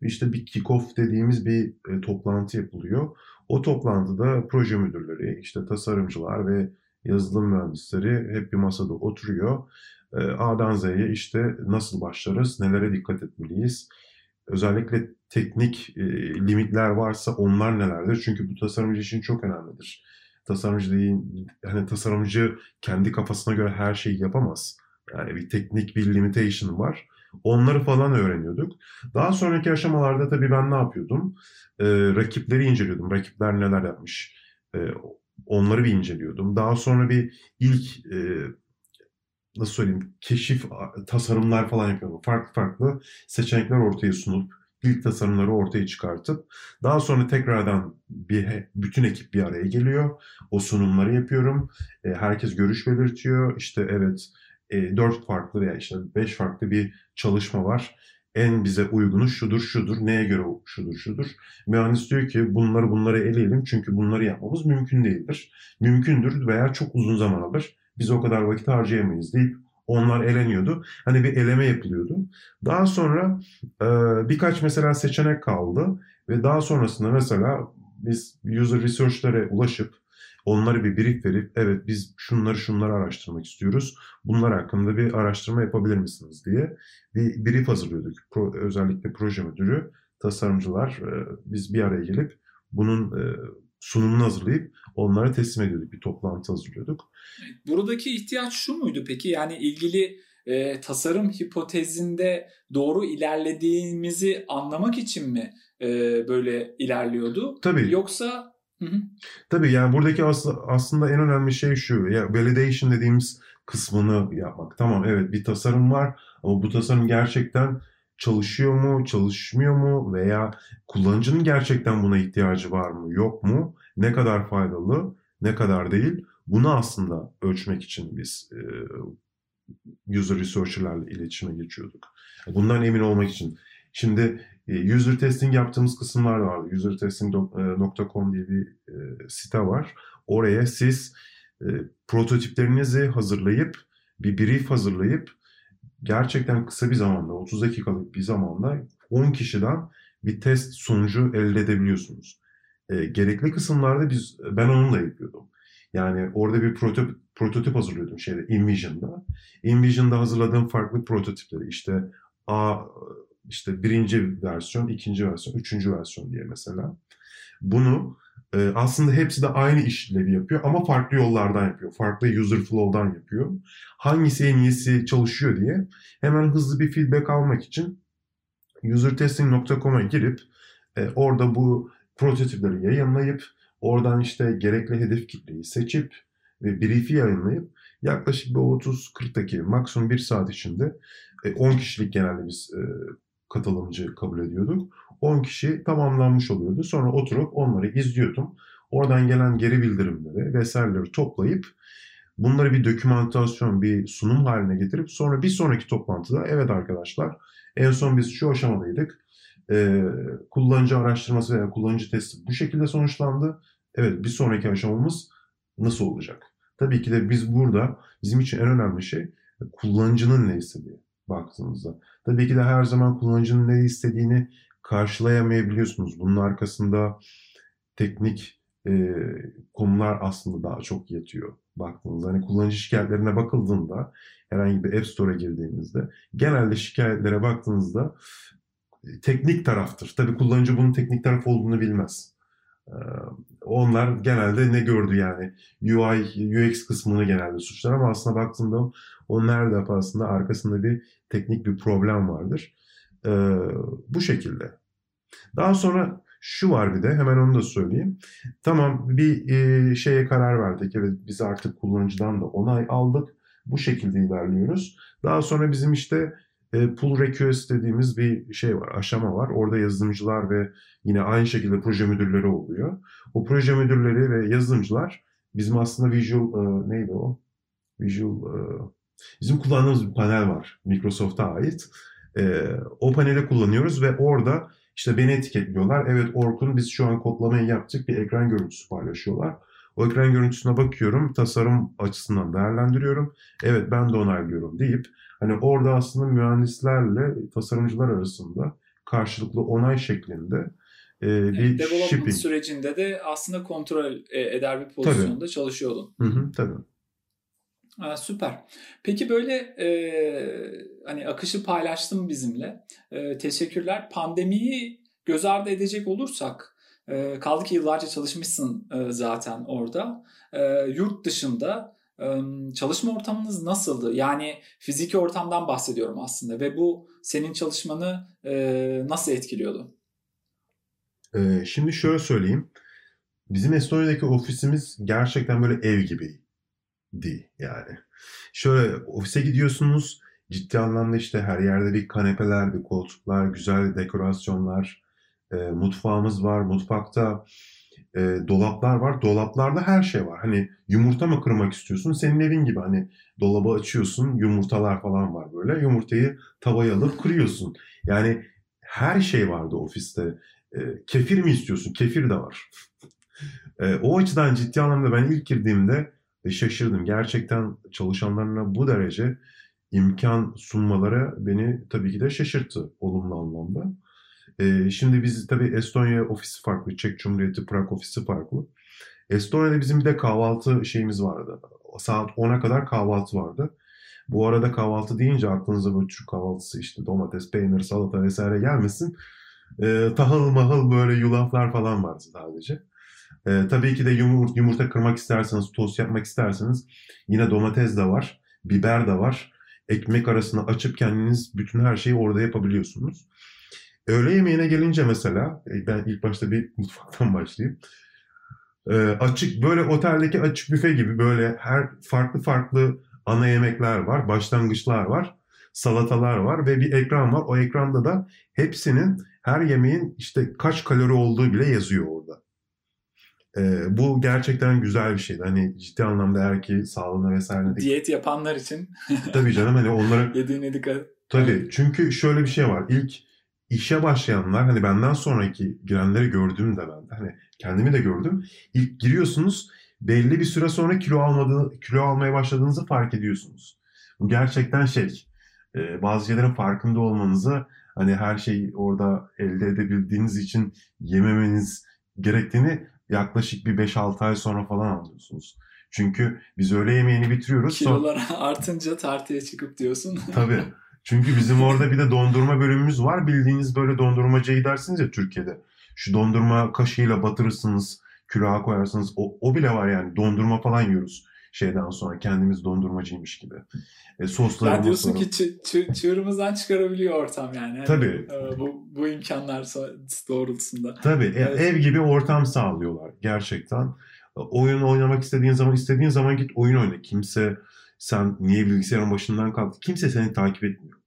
Speaker 2: işte bir kick-off dediğimiz bir e, toplantı yapılıyor. O toplantıda proje müdürleri, işte tasarımcılar ve yazılım mühendisleri hep bir masada oturuyor. A'dan Z'ye işte nasıl başlarız, nelere dikkat etmeliyiz, özellikle teknik e, limitler varsa onlar nelerdir? Çünkü bu tasarımcı için çok önemlidir. Tasarımcı değil, hani tasarımcı kendi kafasına göre her şeyi yapamaz. Yani bir teknik bir limitation var. Onları falan öğreniyorduk. Daha sonraki aşamalarda tabii ben ne yapıyordum? Ee, rakipleri inceliyordum. Rakipler neler yapmış? Ee, onları bir inceliyordum. Daha sonra bir ilk e, nasıl söyleyeyim keşif tasarımlar falan yapıyorum. Farklı farklı seçenekler ortaya sunup ilk tasarımları ortaya çıkartıp daha sonra tekrardan bir bütün ekip bir araya geliyor. O sunumları yapıyorum. E, herkes görüş belirtiyor. İşte evet e, 4 farklı veya işte beş farklı bir çalışma var. En bize uygunu şudur şudur. Neye göre şudur şudur. Mühendis diyor ki bunları bunları eleyelim çünkü bunları yapmamız mümkün değildir. Mümkündür veya çok uzun zaman alır biz o kadar vakit harcayamayız deyip onlar eleniyordu. Hani bir eleme yapılıyordu. Daha sonra e, birkaç mesela seçenek kaldı ve daha sonrasında mesela biz user research'lere ulaşıp onları bir brief verip evet biz şunları şunları araştırmak istiyoruz. Bunlar hakkında bir araştırma yapabilir misiniz diye bir brief hazırlıyorduk. Pro, özellikle proje müdürü, tasarımcılar e, biz bir araya gelip bunun e, sunumunu hazırlayıp onlara teslim ediyorduk. Bir toplantı hazırlıyorduk.
Speaker 1: Buradaki ihtiyaç şu muydu peki? Yani ilgili e, tasarım hipotezinde doğru ilerlediğimizi anlamak için mi e, böyle ilerliyordu?
Speaker 2: Tabii.
Speaker 1: Yoksa Hı hı.
Speaker 2: Tabii yani buradaki as- aslında en önemli şey şu. Ya validation dediğimiz kısmını yapmak. Tamam evet bir tasarım var ama bu tasarım gerçekten çalışıyor mu, çalışmıyor mu veya kullanıcının gerçekten buna ihtiyacı var mı, yok mu, ne kadar faydalı, ne kadar değil. Bunu aslında ölçmek için biz e, user researcher'larla iletişime geçiyorduk. Bundan emin olmak için. Şimdi e, user testing yaptığımız kısımlar vardı. usertesting.com diye bir e, site var. Oraya siz e, prototiplerinizi hazırlayıp bir brief hazırlayıp gerçekten kısa bir zamanda 30 dakikalık bir zamanda 10 kişiden bir test sonucu elde edebiliyorsunuz. E, gerekli kısımlarda biz ben onunla yapıyordum. Yani orada bir prototip, prototip hazırlıyordum şeyde InVision'da. InVision'da hazırladığım farklı prototipleri işte A işte birinci versiyon, ikinci versiyon, üçüncü versiyon diye mesela. Bunu e, aslında hepsi de aynı işlevi yapıyor ama farklı yollardan yapıyor. Farklı user flow'dan yapıyor. Hangisi en iyisi çalışıyor diye hemen hızlı bir feedback almak için usertesting.com'a girip e, orada bu prototipleri yayınlayıp oradan işte gerekli hedef kitleyi seçip ve brief'i yayınlayıp yaklaşık bir 30-40 dakika maksimum 1 saat içinde 10 e, kişilik genelde biz e, katılımcı kabul ediyorduk. 10 kişi tamamlanmış oluyordu. Sonra oturup onları izliyordum. Oradan gelen geri bildirimleri vesaireleri toplayıp bunları bir dokümantasyon, bir sunum haline getirip sonra bir sonraki toplantıda evet arkadaşlar en son biz şu aşamadaydık. Ee, kullanıcı araştırması veya kullanıcı testi bu şekilde sonuçlandı. Evet bir sonraki aşamamız nasıl olacak? Tabii ki de biz burada bizim için en önemli şey kullanıcının ne istediği baktığınızda. Tabii ki de her zaman kullanıcının ne istediğini karşılayamayabiliyorsunuz. Bunun arkasında teknik e, konular aslında daha çok yatıyor baktığınızda. Hani kullanıcı şikayetlerine bakıldığında herhangi bir App Store'a girdiğinizde genelde şikayetlere baktığınızda e, teknik taraftır. Tabii kullanıcı bunun teknik taraf olduğunu bilmez. E, onlar genelde ne gördü yani UI, UX kısmını genelde suçlar ama aslında baktığında o nerede aslında arkasında bir teknik bir problem vardır. E, bu şekilde. Daha sonra şu var bir de hemen onu da söyleyeyim. Tamam bir e, şeye karar verdik. Evet biz artık kullanıcıdan da onay aldık. Bu şekilde ilerliyoruz. Daha sonra bizim işte e, pull request dediğimiz bir şey var, aşama var. Orada yazılımcılar ve yine aynı şekilde proje müdürleri oluyor. O proje müdürleri ve yazılımcılar bizim aslında Visual e, neydi o? Visual e, bizim kullandığımız bir panel var Microsoft'a ait. E, o paneli kullanıyoruz ve orada işte beni etiketliyorlar. Evet Orkun biz şu an kodlamayı yaptık bir ekran görüntüsü paylaşıyorlar. O ekran görüntüsüne bakıyorum, tasarım açısından değerlendiriyorum. Evet ben de onaylıyorum deyip hani orada aslında mühendislerle tasarımcılar arasında karşılıklı onay şeklinde e, bir
Speaker 1: Development
Speaker 2: shipping.
Speaker 1: sürecinde de aslında kontrol e, eder bir pozisyonda tabii. çalışıyordun.
Speaker 2: Hı hı, tabii.
Speaker 1: Aa, süper. Peki böyle e, hani akışı paylaştım bizimle. E, teşekkürler. Pandemiyi göz ardı edecek olursak e, kaldı ki yıllarca çalışmışsın e, zaten orada. E, yurt dışında e, çalışma ortamınız nasıldı? Yani fiziki ortamdan bahsediyorum aslında ve bu senin çalışmanı e, nasıl etkiliyordu?
Speaker 2: E, şimdi şöyle söyleyeyim. Bizim Estonya'daki ofisimiz gerçekten böyle ev gibiydi değil yani. Şöyle ofise gidiyorsunuz ciddi anlamda işte her yerde bir kanepeler, bir koltuklar, güzel dekorasyonlar, e, mutfağımız var. Mutfakta e, dolaplar var. Dolaplarda her şey var. Hani yumurta mı kırmak istiyorsun? Senin evin gibi hani dolabı açıyorsun, yumurtalar falan var böyle. Yumurtayı tavaya alıp kırıyorsun. Yani her şey vardı ofiste. E, kefir mi istiyorsun? Kefir de var. e, o açıdan ciddi anlamda ben ilk girdiğimde şaşırdım. Gerçekten çalışanlarına bu derece imkan sunmaları beni tabii ki de şaşırttı olumlu anlamda. Ee, şimdi biz tabii Estonya ofisi farklı, Çek Cumhuriyeti Prag ofisi farklı. Estonya'da bizim bir de kahvaltı şeyimiz vardı. Saat 10'a kadar kahvaltı vardı. Bu arada kahvaltı deyince aklınıza böyle Türk kahvaltısı işte domates, peynir, salata vesaire gelmesin. Ee, tahıl mahıl böyle yulaflar falan vardı sadece. E, tabii ki de yumurta, yumurta kırmak isterseniz, tost yapmak isterseniz yine domates de var, biber de var. Ekmek arasını açıp kendiniz bütün her şeyi orada yapabiliyorsunuz. Öğle yemeğine gelince mesela, e, ben ilk başta bir mutfaktan başlayayım. E, açık, böyle oteldeki açık büfe gibi böyle her farklı farklı ana yemekler var, başlangıçlar var, salatalar var ve bir ekran var. O ekranda da hepsinin her yemeğin işte kaç kalori olduğu bile yazıyor orada. E, bu gerçekten güzel bir şeydi. Hani ciddi anlamda eğer ki sağlığına vesaire...
Speaker 1: Diyet yapanlar için.
Speaker 2: tabii canım hani onlara...
Speaker 1: Yediğine dikkat.
Speaker 2: Tabii çünkü şöyle bir şey var. İlk işe başlayanlar hani benden sonraki girenleri gördüğümde ben de hani kendimi de gördüm. İlk giriyorsunuz belli bir süre sonra kilo almadığı, kilo almaya başladığınızı fark ediyorsunuz. Bu gerçekten şey e, bazı şeylerin farkında olmanızı hani her şeyi orada elde edebildiğiniz için yememeniz gerektiğini yaklaşık bir 5-6 ay sonra falan anlıyorsunuz. Çünkü biz öğle yemeğini bitiriyoruz.
Speaker 1: Kilolar son... artınca tartıya çıkıp diyorsun.
Speaker 2: Tabii. Çünkü bizim orada bir de dondurma bölümümüz var. Bildiğiniz böyle dondurmacıya gidersiniz ya Türkiye'de. Şu dondurma kaşığıyla batırırsınız. külaha koyarsınız. O, o bile var yani dondurma falan yiyoruz şeyden sonra kendimiz dondurmacıymış gibi.
Speaker 1: E, soslarımız Ya diyorsun sonra... ki çı- çı- çığırımızdan çıkarabiliyor ortam yani.
Speaker 2: Tabii.
Speaker 1: E, bu, bu imkanlar doğrultusunda.
Speaker 2: Tabii. E, evet. Ev gibi ortam sağlıyorlar gerçekten. Oyun oynamak istediğin zaman istediğin zaman git oyun oyna. Kimse sen niye bilgisayarın başından kalktın? Kimse seni takip etmiyor.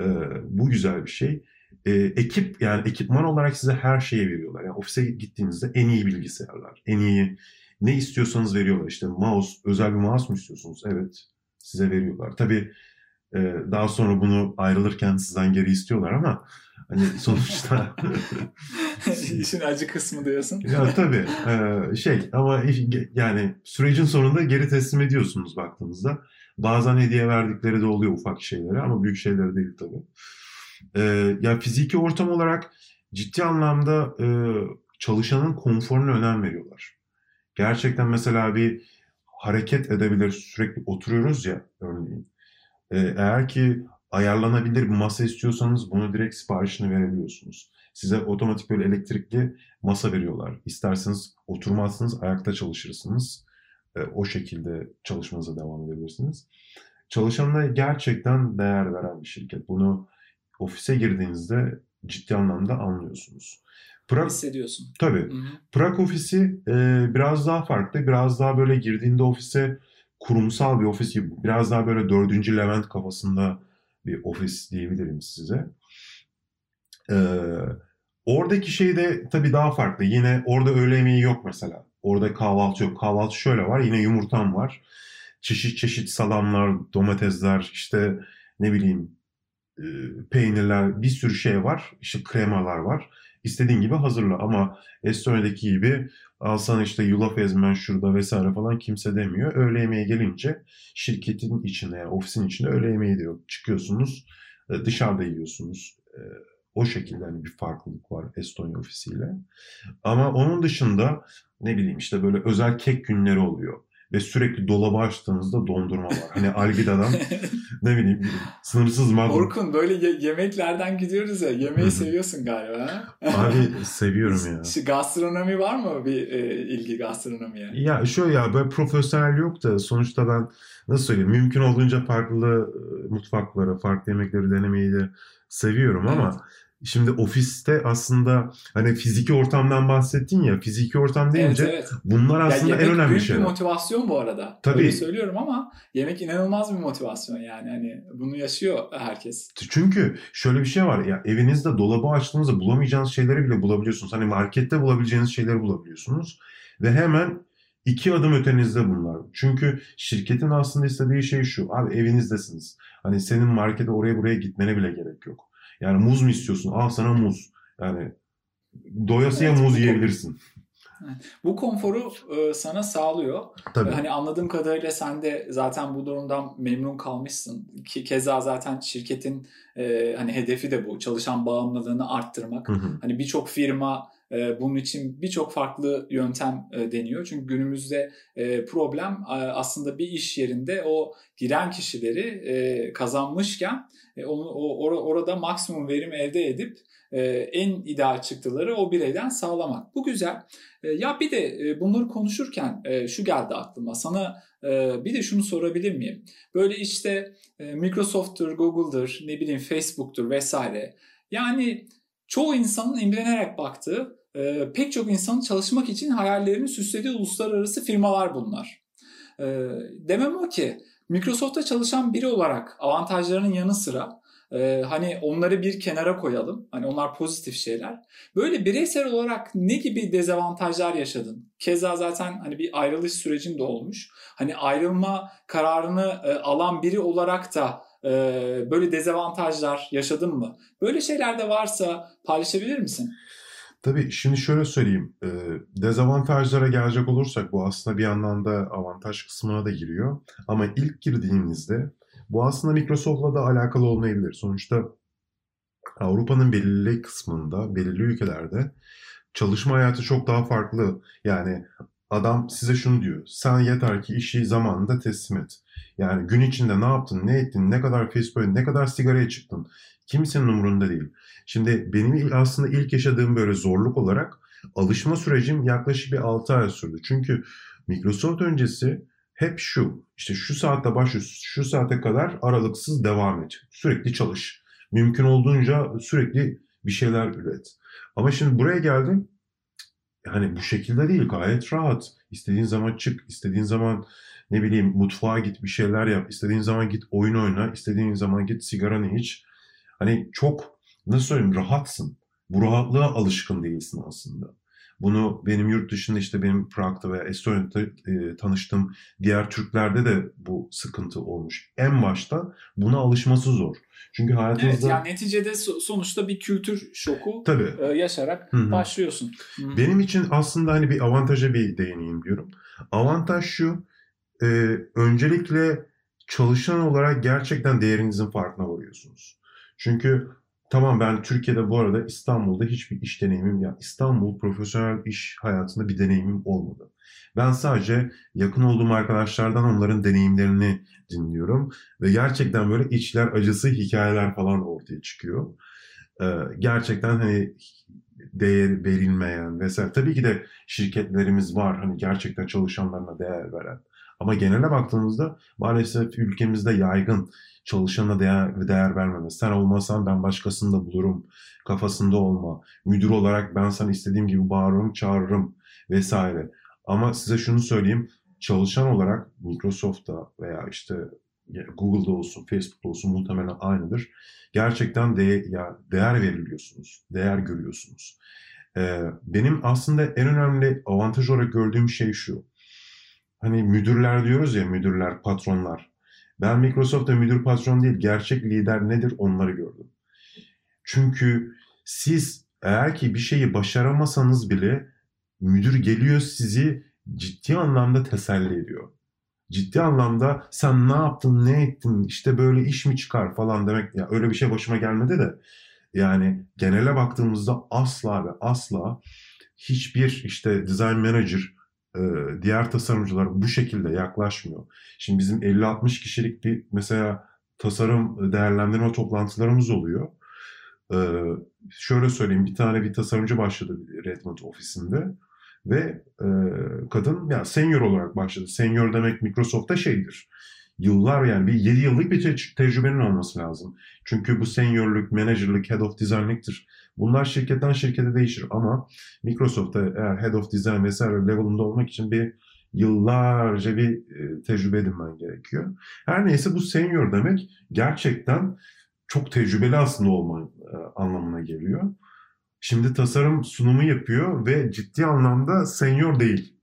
Speaker 2: Ee, bu güzel bir şey. Ee, ekip yani ekipman olarak size her şeyi veriyorlar. Yani ofise gittiğinizde en iyi bilgisayarlar, en iyi ne istiyorsanız veriyorlar. İşte mouse, özel bir mouse mu istiyorsunuz? Evet, size veriyorlar. Tabii e, daha sonra bunu ayrılırken sizden geri istiyorlar ama hani sonuçta
Speaker 1: işin acı kısmı diyorsun.
Speaker 2: ya tabii e, şey ama yani sürecin sonunda geri teslim ediyorsunuz baktığınızda. Bazen hediye verdikleri de oluyor ufak şeyleri ama büyük şeyleri değil tabii. E, ya fiziki ortam olarak ciddi anlamda çalışanın konforuna önem veriyorlar gerçekten mesela bir hareket edebilir sürekli oturuyoruz ya örneğin. Ee, eğer ki ayarlanabilir bir masa istiyorsanız bunu direkt siparişini verebiliyorsunuz. Size otomatik böyle elektrikli masa veriyorlar. İsterseniz oturmazsınız, ayakta çalışırsınız. Ee, o şekilde çalışmanıza devam edebilirsiniz. Çalışanına gerçekten değer veren bir şirket. Bunu ofise girdiğinizde ciddi anlamda anlıyorsunuz.
Speaker 1: Prag, hissediyorsun.
Speaker 2: Tabii. Hı-hı. Prag ofisi e, biraz daha farklı. Biraz daha böyle girdiğinde ofise kurumsal bir ofis gibi. Biraz daha böyle dördüncü Levent kafasında bir ofis diyebilirim size. Ee, oradaki şey de tabii daha farklı. Yine orada öğle yemeği yok mesela. Orada kahvaltı yok. Kahvaltı şöyle var. Yine yumurtam var. Çeşit çeşit salamlar, domatesler, işte ne bileyim e, peynirler, bir sürü şey var. İşte kremalar var istediğin gibi hazırla. Ama Estonya'daki gibi alsan işte yulaf ezmen şurada vesaire falan kimse demiyor. Öğle yemeği gelince şirketin içinde yani ofisin içinde öğle yemeği diyor. Çıkıyorsunuz e, dışarıda yiyorsunuz. E, o şekilde hani bir farklılık var Estonya ofisiyle. Ama onun dışında ne bileyim işte böyle özel kek günleri oluyor ve sürekli dolabı açtığınızda dondurma var. Hani Algida'dan ne bileyim sınırsız magnum.
Speaker 1: Orkun böyle ye- yemeklerden gidiyoruz ya. Yemeği seviyorsun galiba.
Speaker 2: Abi seviyorum ya.
Speaker 1: Şu gastronomi var mı bir e, ilgi gastronomiye?
Speaker 2: Ya şöyle ya böyle profesyonel yok da sonuçta ben nasıl söyleyeyim mümkün olduğunca farklı e, mutfakları, farklı yemekleri denemeyi de seviyorum evet. ama Şimdi ofiste aslında hani fiziki ortamdan bahsettin ya fiziki ortam deyince evet, evet. bunlar aslında
Speaker 1: yani
Speaker 2: en önemli
Speaker 1: büyük
Speaker 2: şeyler.
Speaker 1: bir motivasyon bu arada. Tabii. Öyle söylüyorum ama yemek inanılmaz bir motivasyon yani hani bunu yaşıyor herkes.
Speaker 2: Çünkü şöyle bir şey var ya evinizde dolabı açtığınızda bulamayacağınız şeyleri bile bulabiliyorsunuz. Hani markette bulabileceğiniz şeyleri bulabiliyorsunuz ve hemen iki adım ötenizde bunlar. Çünkü şirketin aslında istediği şey şu. Abi evinizdesiniz. Hani senin markete oraya buraya gitmene bile gerek yok. Yani muz mu istiyorsun? Al sana muz. Yani doyasıya evet, muz yiyebilirsin.
Speaker 1: Bu konforu e, sana sağlıyor. Tabii. Hani anladığım kadarıyla sen de zaten bu durumdan memnun kalmışsın. Ki keza zaten şirketin e, hani hedefi de bu. Çalışan bağımlılığını arttırmak. Hı hı. Hani birçok firma e, bunun için birçok farklı yöntem e, deniyor. Çünkü günümüzde e, problem e, aslında bir iş yerinde o giren kişileri kazanmışken onu orada maksimum verim elde edip en ideal çıktıları o bireyden sağlamak. Bu güzel. Ya bir de bunları konuşurken şu geldi aklıma. Sana bir de şunu sorabilir miyim? Böyle işte Microsoft'tur, Google'dır, ne bileyim Facebook'tur vesaire. Yani çoğu insanın imrenerek baktığı, e, pek çok insanın çalışmak için hayallerini süslediği uluslararası firmalar bunlar. E, demem o ki Microsoft'ta çalışan biri olarak avantajlarının yanı sıra e, hani onları bir kenara koyalım. Hani onlar pozitif şeyler. Böyle bireysel olarak ne gibi dezavantajlar yaşadın? Keza zaten hani bir ayrılış sürecinde olmuş. Hani ayrılma kararını e, alan biri olarak da e, böyle dezavantajlar yaşadın mı? Böyle şeyler de varsa paylaşabilir misin?
Speaker 2: Tabii şimdi şöyle söyleyeyim. E, dezavantajlara gelecek olursak bu aslında bir yandan da avantaj kısmına da giriyor. Ama ilk girdiğinizde bu aslında Microsoft'la da alakalı olmayabilir. Sonuçta Avrupa'nın belirli kısmında, belirli ülkelerde çalışma hayatı çok daha farklı. Yani adam size şunu diyor. Sen yeter ki işi zamanında teslim et. Yani gün içinde ne yaptın, ne ettin, ne kadar Facebook'a, ne kadar sigaraya çıktın. Kimsenin umurunda değil. Şimdi benim aslında ilk yaşadığım böyle zorluk olarak alışma sürecim yaklaşık bir 6 ay sürdü. Çünkü Microsoft öncesi hep şu. işte şu saatte başlıyor, şu saate kadar aralıksız devam et. Sürekli çalış. Mümkün olduğunca sürekli bir şeyler üret. Ama şimdi buraya geldim. Hani bu şekilde değil. Gayet rahat. İstediğin zaman çık, istediğin zaman ne bileyim mutfağa git bir şeyler yap. istediğin zaman git oyun oyna, istediğin zaman git sigaranı iç. Hani çok nasıl söyleyeyim rahatsın. Bu rahatlığa alışkın değilsin aslında. Bunu benim yurt dışında işte benim Prag'da veya Estonya'da e, tanıştığım diğer Türklerde de bu sıkıntı olmuş. En başta buna alışması zor. Çünkü hayatınızda... Evet
Speaker 1: yani neticede sonuçta bir kültür şoku Tabii. E, yaşarak Hı-hı. başlıyorsun.
Speaker 2: Hı-hı. Benim için aslında hani bir avantaja bir değineyim diyorum. Avantaj şu, e, öncelikle çalışan olarak gerçekten değerinizin farkına varıyorsunuz. Çünkü Tamam ben Türkiye'de bu arada İstanbul'da hiçbir iş deneyimim ya İstanbul profesyonel iş hayatında bir deneyimim olmadı. Ben sadece yakın olduğum arkadaşlardan onların deneyimlerini dinliyorum ve gerçekten böyle içler acısı hikayeler falan ortaya çıkıyor. Ee, gerçekten hani değer verilmeyen vesaire. Tabii ki de şirketlerimiz var hani gerçekten çalışanlarına değer veren. Ama genele baktığımızda maalesef ülkemizde yaygın çalışana değer, değer vermeme. Sen olmasan ben başkasını da bulurum kafasında olma. Müdür olarak ben sana istediğim gibi bağırırım, çağırırım vesaire. Ama size şunu söyleyeyim. Çalışan olarak Microsoft'ta veya işte Google'da olsun, Facebook'ta olsun muhtemelen aynıdır. Gerçekten de, ya değer veriliyorsunuz, değer görüyorsunuz. Ee, benim aslında en önemli avantaj olarak gördüğüm şey şu. Hani müdürler diyoruz ya, müdürler, patronlar. Ben Microsoft'ta müdür patron değil, gerçek lider nedir onları gördüm. Çünkü siz eğer ki bir şeyi başaramasanız bile müdür geliyor sizi ciddi anlamda teselli ediyor. Ciddi anlamda sen ne yaptın, ne ettin, işte böyle iş mi çıkar falan demek. Ya öyle bir şey başıma gelmedi de. Yani genele baktığımızda asla ve asla hiçbir işte design manager diğer tasarımcılar bu şekilde yaklaşmıyor. Şimdi bizim 50-60 kişilik bir mesela tasarım değerlendirme toplantılarımız oluyor. Şöyle söyleyeyim bir tane bir tasarımcı başladı Redmond ofisinde ve kadın yani senior olarak başladı. Senior demek Microsoft'ta şeydir. Yıllar yani bir 7 yıllık bir te- tecrübenin olması lazım. Çünkü bu seniorluk, managerlık, head of design'lıktır. Bunlar şirketten şirkete değişir ama Microsoft'ta eğer Head of Design vesaire level'ında olmak için bir yıllarca bir e, tecrübe edinmen gerekiyor. Her neyse bu senior demek gerçekten çok tecrübeli aslında olma e, anlamına geliyor. Şimdi tasarım sunumu yapıyor ve ciddi anlamda senior değil.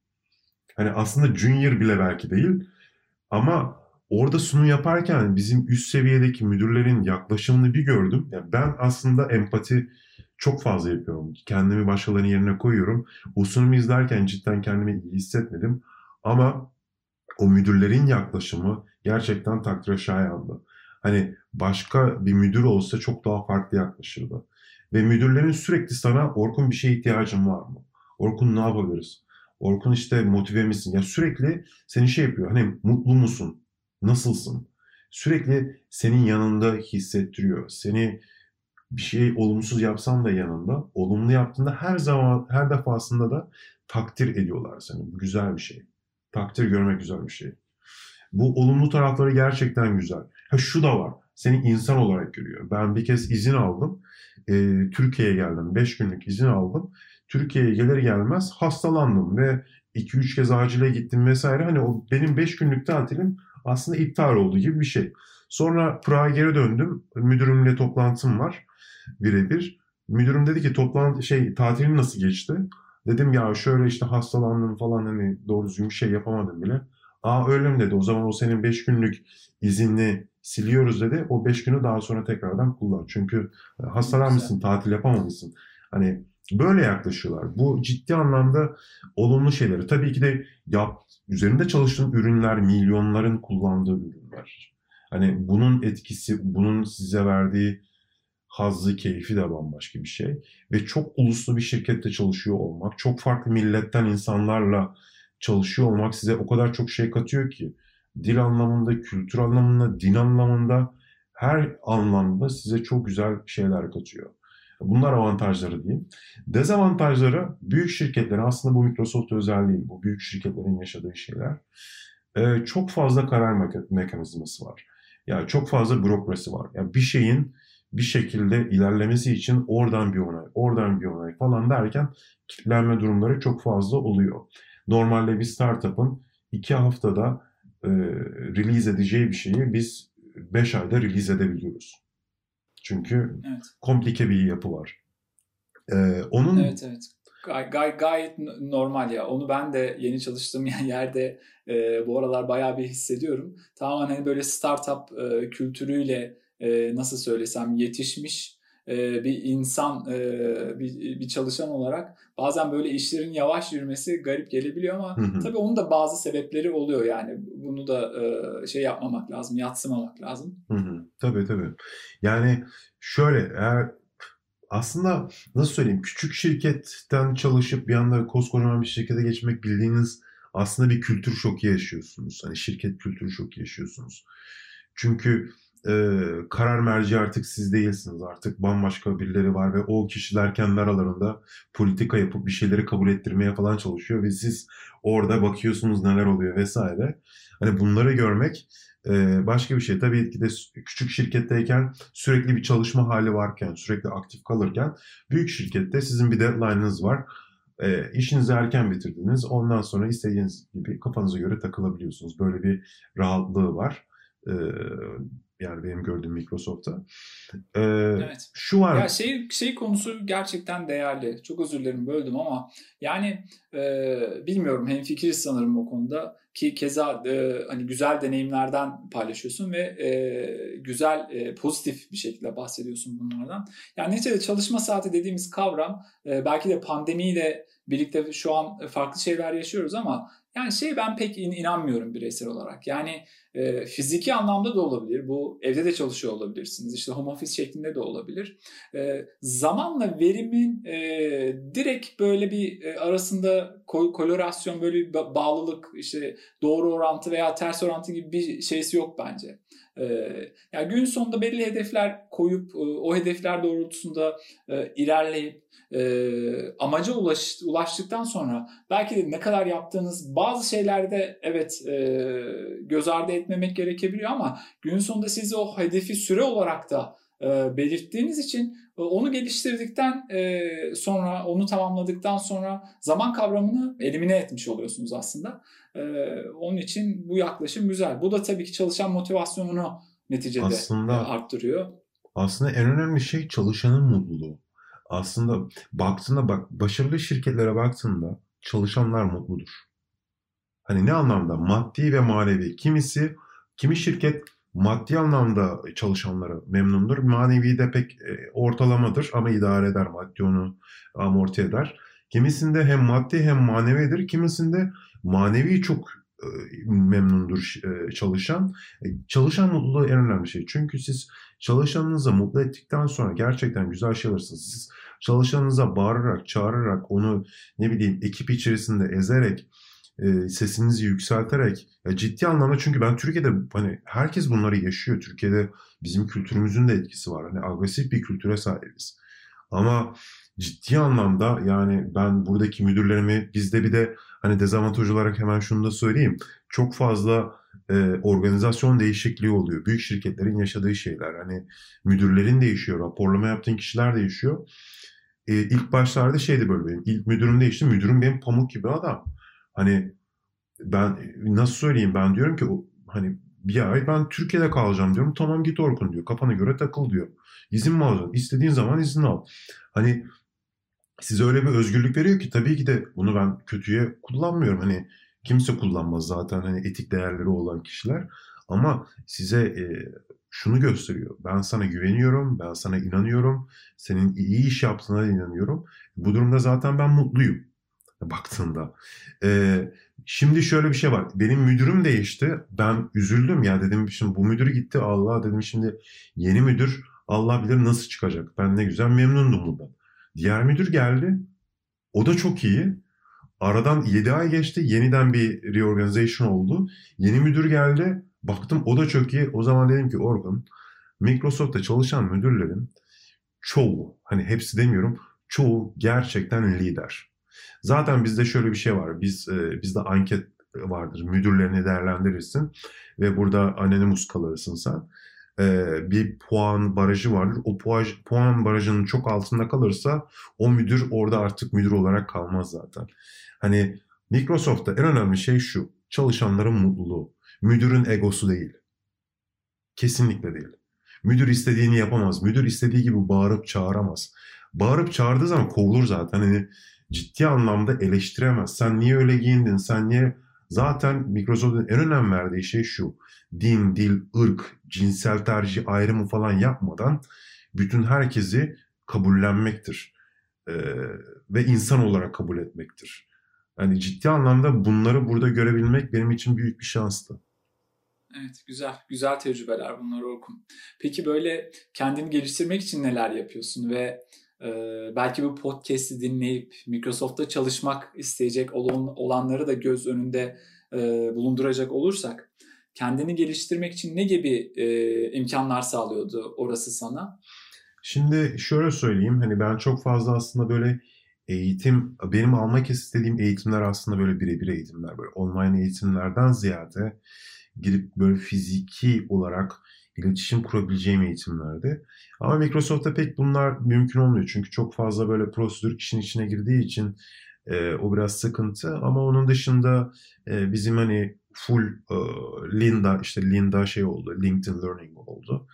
Speaker 2: Hani aslında junior bile belki değil. Ama orada sunum yaparken bizim üst seviyedeki müdürlerin yaklaşımını bir gördüm. Yani ben aslında empati çok fazla yapıyorum. Kendimi başkalarının yerine koyuyorum. O sunumu izlerken cidden kendimi iyi hissetmedim. Ama o müdürlerin yaklaşımı gerçekten takdire şayandı. Hani başka bir müdür olsa çok daha farklı yaklaşırdı. Ve müdürlerin sürekli sana Orkun bir şeye ihtiyacın var mı? Orkun ne yapabiliriz? Orkun işte motive misin? Ya sürekli seni şey yapıyor. Hani mutlu musun? Nasılsın? Sürekli senin yanında hissettiriyor. Seni bir şey olumsuz yapsan da yanında, olumlu yaptığında her zaman, her defasında da takdir ediyorlar seni. Bu güzel bir şey. Takdir görmek güzel bir şey. Bu olumlu tarafları gerçekten güzel. Ha şu da var. Seni insan olarak görüyor. Ben bir kez izin aldım. E, Türkiye'ye geldim. 5 günlük izin aldım. Türkiye'ye gelir gelmez hastalandım ve 2-3 kez acile gittim vesaire. Hani o benim 5 günlük tatilim aslında iptal oldu gibi bir şey. Sonra Prag'a geri döndüm. Müdürümle toplantım var birebir. Müdürüm dedi ki toplantı şey tatilin nasıl geçti? Dedim ya şöyle işte hastalandım falan hani doğru düzgün bir şey yapamadım bile. Aa öyle mi dedi o zaman o senin 5 günlük izinli siliyoruz dedi. O 5 günü daha sonra tekrardan kullan. Çünkü e, hastalanmışsın, tatil yapamamışsın. Hani böyle yaklaşıyorlar. Bu ciddi anlamda olumlu şeyleri. Tabii ki de yap, üzerinde çalıştığın ürünler milyonların kullandığı ürünler. Hani bunun etkisi, bunun size verdiği hazzı, keyfi de bambaşka bir şey. Ve çok uluslu bir şirkette çalışıyor olmak, çok farklı milletten insanlarla çalışıyor olmak size o kadar çok şey katıyor ki. Dil anlamında, kültür anlamında, din anlamında her anlamda size çok güzel şeyler katıyor. Bunlar avantajları diyeyim. Dezavantajları büyük şirketlerin aslında bu Microsoft özel değil. Bu büyük şirketlerin yaşadığı şeyler. Ee, çok fazla karar me- mekanizması var. Yani çok fazla bürokrasi var. Yani bir şeyin bir şekilde ilerlemesi için oradan bir onay, oradan bir onay falan derken kilitlenme durumları çok fazla oluyor. Normalde bir startup'ın iki haftada e, release edeceği bir şeyi biz 5 ayda release edebiliyoruz. Çünkü evet. komplike bir yapı var.
Speaker 1: Ee, onun Evet evet. Gay, gay, gayet normal ya. Onu ben de yeni çalıştığım yerde e, bu aralar bayağı bir hissediyorum. Tamamen hani böyle startup e, kültürüyle e, nasıl söylesem yetişmiş e, bir insan, e, bir, bir çalışan olarak bazen böyle işlerin yavaş yürümesi garip gelebiliyor ama hı hı. tabii onun da bazı sebepleri oluyor yani. Bunu da e, şey yapmamak lazım, yatsımamak lazım.
Speaker 2: Hı hı. Tabii tabii. Yani şöyle eğer aslında nasıl söyleyeyim küçük şirketten çalışıp bir anda koskocaman bir şirkete geçmek bildiğiniz aslında bir kültür şoku yaşıyorsunuz. Hani şirket kültür şoku yaşıyorsunuz. Çünkü e, karar merci artık siz değilsiniz. Artık bambaşka birileri var ve o kişiler kendi aralarında politika yapıp bir şeyleri kabul ettirmeye falan çalışıyor ve siz orada bakıyorsunuz neler oluyor vesaire. Hani bunları görmek e, başka bir şey. Tabii ki de küçük şirketteyken sürekli bir çalışma hali varken, sürekli aktif kalırken büyük şirkette sizin bir deadline'ınız var. E, işinizi erken bitirdiniz. Ondan sonra istediğiniz gibi kafanıza göre takılabiliyorsunuz. Böyle bir rahatlığı var. E, yani benim gördüğüm Microsoft'ta. Ee, evet. Şu var.
Speaker 1: Ya şey şey konusu gerçekten değerli. Çok özür dilerim böldüm ama yani e, bilmiyorum hemfikiriz sanırım o konuda ki keza e, hani güzel deneyimlerden paylaşıyorsun ve e, güzel e, pozitif bir şekilde bahsediyorsun bunlardan. Yani neticede çalışma saati dediğimiz kavram e, belki de pandemiyle birlikte şu an farklı şeyler yaşıyoruz ama yani şey ben pek in, inanmıyorum bireysel olarak. Yani e, fiziki anlamda da olabilir. Bu evde de çalışıyor olabilirsiniz. İşte home office şeklinde de olabilir. E, zamanla verimin e, direkt böyle bir e, arasında ko- kolorasyon, böyle bir bağlılık, işte doğru orantı veya ters orantı gibi bir şeysi yok bence. E, yani gün sonunda belli hedefler koyup e, o hedefler doğrultusunda e, ilerleyip e, amaca ulaş, ulaştıktan sonra belki de ne kadar yaptığınız bazı şeylerde evet göz ardı etmemek gerekebiliyor ama gün sonunda sizi o hedefi süre olarak da belirttiğiniz için e, onu geliştirdikten e, sonra onu tamamladıktan sonra zaman kavramını elimine etmiş oluyorsunuz aslında. E, onun için bu yaklaşım güzel. Bu da tabii ki çalışan motivasyonunu neticede aslında, arttırıyor.
Speaker 2: Aslında en önemli şey çalışanın mutluluğu aslında baktığında bak başarılı şirketlere baktığında çalışanlar mutludur. Hani ne anlamda? Maddi ve manevi. Kimisi, kimi şirket maddi anlamda çalışanları memnundur. Manevi de pek e, ortalamadır ama idare eder. Maddi onu amorti eder. Kimisinde hem maddi hem manevidir. Kimisinde manevi çok e, memnundur e, çalışan. Çalışan mutluluğu en önemli şey. Çünkü siz çalışanınızı mutlu ettikten sonra gerçekten güzel şey alırsınız. Siz çalışanınıza bağırarak, çağırarak, onu ne bileyim ekip içerisinde ezerek, e, sesinizi yükselterek ya ciddi anlamda çünkü ben Türkiye'de hani herkes bunları yaşıyor. Türkiye'de bizim kültürümüzün de etkisi var. Hani agresif bir kültüre sahibiz. Ama ciddi anlamda yani ben buradaki müdürlerimi bizde bir de hani dezavantaj olarak hemen şunu da söyleyeyim. Çok fazla e, organizasyon değişikliği oluyor. Büyük şirketlerin yaşadığı şeyler. Hani müdürlerin değişiyor, raporlama yaptığın kişiler değişiyor e, ilk başlarda şeydi böyle benim. İlk müdürüm değişti. Müdürüm benim pamuk gibi adam. Hani ben nasıl söyleyeyim ben diyorum ki hani bir ay ben Türkiye'de kalacağım diyorum. Tamam git Orkun diyor. Kafana göre takıl diyor. İzin mi alacaksın? İstediğin zaman izin al. Hani size öyle bir özgürlük veriyor ki tabii ki de bunu ben kötüye kullanmıyorum. Hani kimse kullanmaz zaten hani etik değerleri olan kişiler. Ama size e, şunu gösteriyor. Ben sana güveniyorum, ben sana inanıyorum, senin iyi iş yaptığına inanıyorum. Bu durumda zaten ben mutluyum baktığında. Ee, şimdi şöyle bir şey var. Benim müdürüm değişti. Ben üzüldüm ya dedim şimdi bu müdür gitti. Allah dedim şimdi yeni müdür Allah bilir nasıl çıkacak. Ben ne güzel memnundum bundan. Diğer müdür geldi. O da çok iyi. Aradan 7 ay geçti. Yeniden bir reorganization oldu. Yeni müdür geldi. Baktım o da çok iyi. O zaman dedim ki Orgun, Microsoft'ta çalışan müdürlerin çoğu hani hepsi demiyorum çoğu gerçekten lider. Zaten bizde şöyle bir şey var. Biz e, bizde anket vardır. Müdürlerini değerlendirirsin ve burada anonimus kalırsın sen. E, bir puan barajı vardır. O puan, puan barajının çok altında kalırsa o müdür orada artık müdür olarak kalmaz zaten. Hani Microsoft'ta en önemli şey şu. Çalışanların mutluluğu. Müdürün egosu değil. Kesinlikle değil. Müdür istediğini yapamaz. Müdür istediği gibi bağırıp çağıramaz. Bağırıp çağırdığı zaman kovulur zaten. Hani ciddi anlamda eleştiremez. Sen niye öyle giyindin? Sen niye... Zaten Microsoft'un en önem verdiği şey şu. Din, dil, ırk, cinsel tercih ayrımı falan yapmadan bütün herkesi kabullenmektir. Ee, ve insan olarak kabul etmektir. Yani ciddi anlamda bunları burada görebilmek benim için büyük bir şanstı.
Speaker 1: Evet güzel. Güzel tecrübeler bunlar Orkun. Peki böyle kendini geliştirmek için neler yapıyorsun ve belki bu podcast'i dinleyip Microsoft'ta çalışmak isteyecek olan, olanları da göz önünde e, bulunduracak olursak kendini geliştirmek için ne gibi e, imkanlar sağlıyordu orası sana?
Speaker 2: Şimdi şöyle söyleyeyim hani ben çok fazla aslında böyle eğitim benim almak istediğim eğitimler aslında böyle birebir eğitimler böyle online eğitimlerden ziyade gidip böyle fiziki olarak iletişim kurabileceğim eğitimlerdi. Ama Microsoft'ta pek bunlar mümkün olmuyor. Çünkü çok fazla böyle prosedür işin içine girdiği için e, o biraz sıkıntı. Ama onun dışında e, bizim hani full e, Linda işte Linda şey oldu. LinkedIn Learning oldu.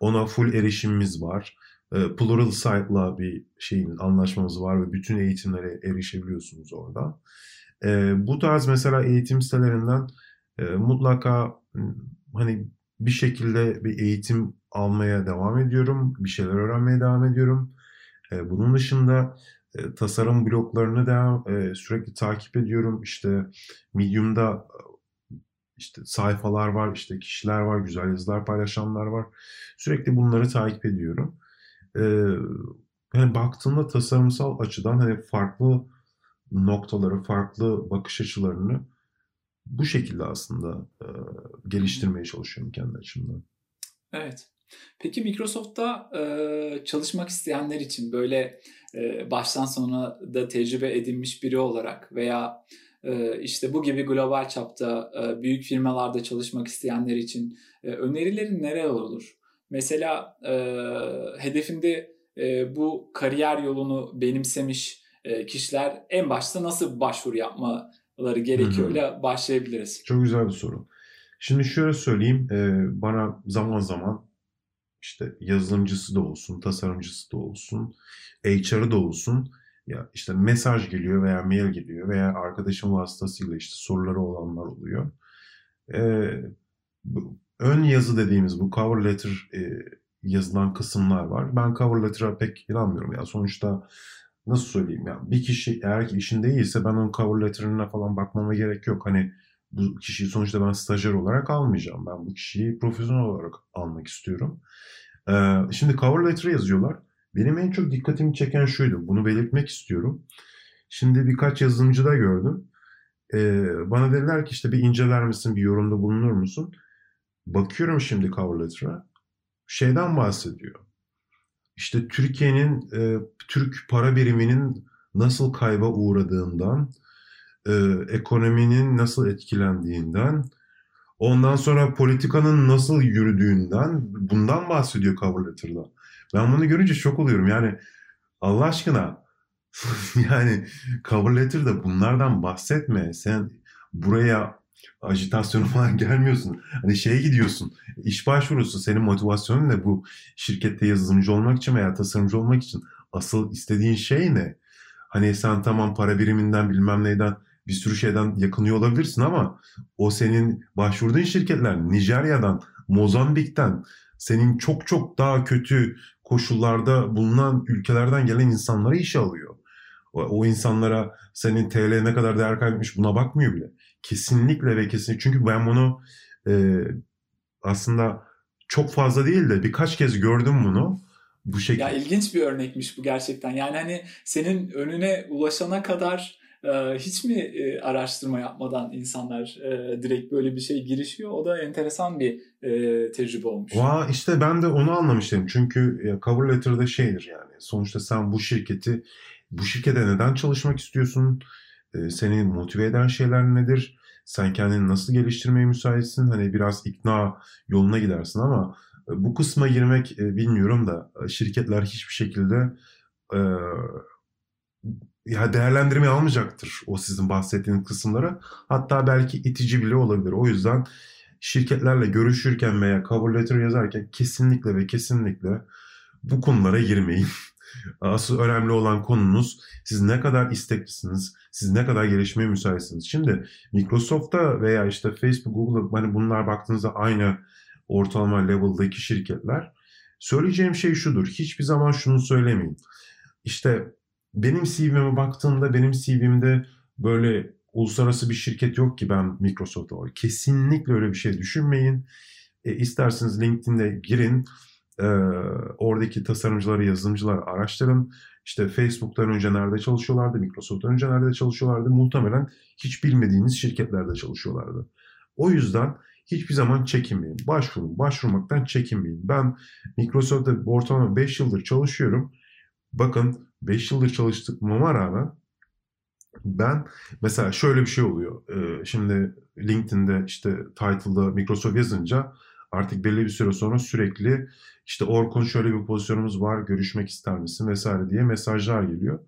Speaker 2: Ona full erişimimiz var. E, Plural Site'la bir şeyin anlaşmamız var ve bütün eğitimlere erişebiliyorsunuz orada. E, bu tarz mesela eğitim sitelerinden e, mutlaka hani bir şekilde bir eğitim almaya devam ediyorum. Bir şeyler öğrenmeye devam ediyorum. Bunun dışında tasarım bloklarını da sürekli takip ediyorum. İşte Medium'da işte sayfalar var, işte kişiler var, güzel yazılar paylaşanlar var. Sürekli bunları takip ediyorum. Yani baktığında tasarımsal açıdan hani farklı noktaları, farklı bakış açılarını bu şekilde aslında e, geliştirmeye çalışıyorum kendi açımdan.
Speaker 1: Evet. Peki Microsoft'ta e, çalışmak isteyenler için böyle e, baştan sona da tecrübe edinmiş biri olarak veya e, işte bu gibi global çapta e, büyük firmalarda çalışmak isteyenler için e, önerilerin neler olur? Mesela e, hedefinde e, bu kariyer yolunu benimsemiş e, kişiler en başta nasıl başvuru yapma ları gerekiyor ile başlayabiliriz.
Speaker 2: Çok güzel bir soru. Şimdi şöyle söyleyeyim, e, bana zaman zaman işte yazılımcısı da olsun, tasarımcısı da olsun, HR'ı da olsun ya işte mesaj geliyor veya mail geliyor veya arkadaşım vasıtasıyla işte soruları olanlar oluyor. E, bu, ön yazı dediğimiz bu cover letter e, yazılan kısımlar var. Ben cover letter'a pek inanmıyorum. Ya sonuçta nasıl söyleyeyim ya bir kişi eğer ki işinde iyiyse ben onun cover letter'ına falan bakmama gerek yok. Hani bu kişiyi sonuçta ben stajyer olarak almayacağım. Ben bu kişiyi profesyonel olarak almak istiyorum. Ee, şimdi cover letter yazıyorlar. Benim en çok dikkatimi çeken şuydu. Bunu belirtmek istiyorum. Şimdi birkaç yazılımcıda gördüm. Ee, bana dediler ki işte bir inceler misin, bir yorumda bulunur musun? Bakıyorum şimdi cover letter'a. Şeyden bahsediyor işte Türkiye'nin e, Türk para biriminin nasıl kayba uğradığından, e, ekonominin nasıl etkilendiğinden, ondan sonra politikanın nasıl yürüdüğünden bundan bahsediyor cover letter'da. Ben bunu görünce şok oluyorum. Yani Allah aşkına yani cover letter'da bunlardan bahsetme. Sen buraya ajitasyonu falan gelmiyorsun. Hani şeye gidiyorsun. İş başvurusu senin motivasyonun ne bu şirkette yazılımcı olmak için veya tasarımcı olmak için asıl istediğin şey ne? Hani sen tamam para biriminden bilmem neyden bir sürü şeyden yakınıyor olabilirsin ama o senin başvurduğun şirketler Nijerya'dan, Mozambik'ten senin çok çok daha kötü koşullarda bulunan ülkelerden gelen insanlara iş alıyor. O, o insanlara senin TL ne kadar değer kaybetmiş buna bakmıyor bile. Kesinlikle ve kesinlikle. Çünkü ben bunu e, aslında çok fazla değil de birkaç kez gördüm bunu. Bu şekilde.
Speaker 1: Ya ilginç bir örnekmiş bu gerçekten. Yani hani senin önüne ulaşana kadar e, hiç mi e, araştırma yapmadan insanlar e, direkt böyle bir şey girişiyor? O da enteresan bir e, tecrübe olmuş.
Speaker 2: Vaa işte ben de onu anlamıştım. Çünkü cover letter'da şeydir yani. Sonuçta sen bu şirketi, bu şirkete neden çalışmak istiyorsun? E, seni motive eden şeyler nedir? Sen kendini nasıl geliştirmeye müsaitsin? Hani biraz ikna yoluna gidersin ama e, bu kısma girmek e, bilmiyorum da e, şirketler hiçbir şekilde ya değerlendirme almayacaktır o sizin bahsettiğiniz kısımlara. Hatta belki itici bile olabilir. O yüzden şirketlerle görüşürken veya cover letter yazarken kesinlikle ve kesinlikle bu konulara girmeyin. Asıl önemli olan konunuz siz ne kadar isteklisiniz, siz ne kadar gelişmeye müsaitsiniz. Şimdi Microsoft'ta veya işte Facebook, Google hani bunlar baktığınızda aynı ortalama level'daki şirketler. Söyleyeceğim şey şudur. Hiçbir zaman şunu söylemeyin. İşte benim CV'me baktığımda benim CV'mde böyle uluslararası bir şirket yok ki ben Microsoft'ta var. Kesinlikle öyle bir şey düşünmeyin. E, isterseniz LinkedIn'de girin. E, oradaki tasarımcıları, yazılımcıları araştırın. İşte Facebook'tan önce nerede çalışıyorlardı, Microsoft'tan önce nerede çalışıyorlardı. Muhtemelen hiç bilmediğiniz şirketlerde çalışıyorlardı. O yüzden hiçbir zaman çekinmeyin. Başvurun. Başvurmaktan çekinmeyin. Ben Microsoft'ta ortalama 5 yıldır çalışıyorum. Bakın 5 yıldır çalıştığıma rağmen ben mesela şöyle bir şey oluyor. Şimdi LinkedIn'de işte title'da Microsoft yazınca artık belli bir süre sonra sürekli işte Orkun şöyle bir pozisyonumuz var görüşmek ister misin vesaire diye mesajlar geliyor.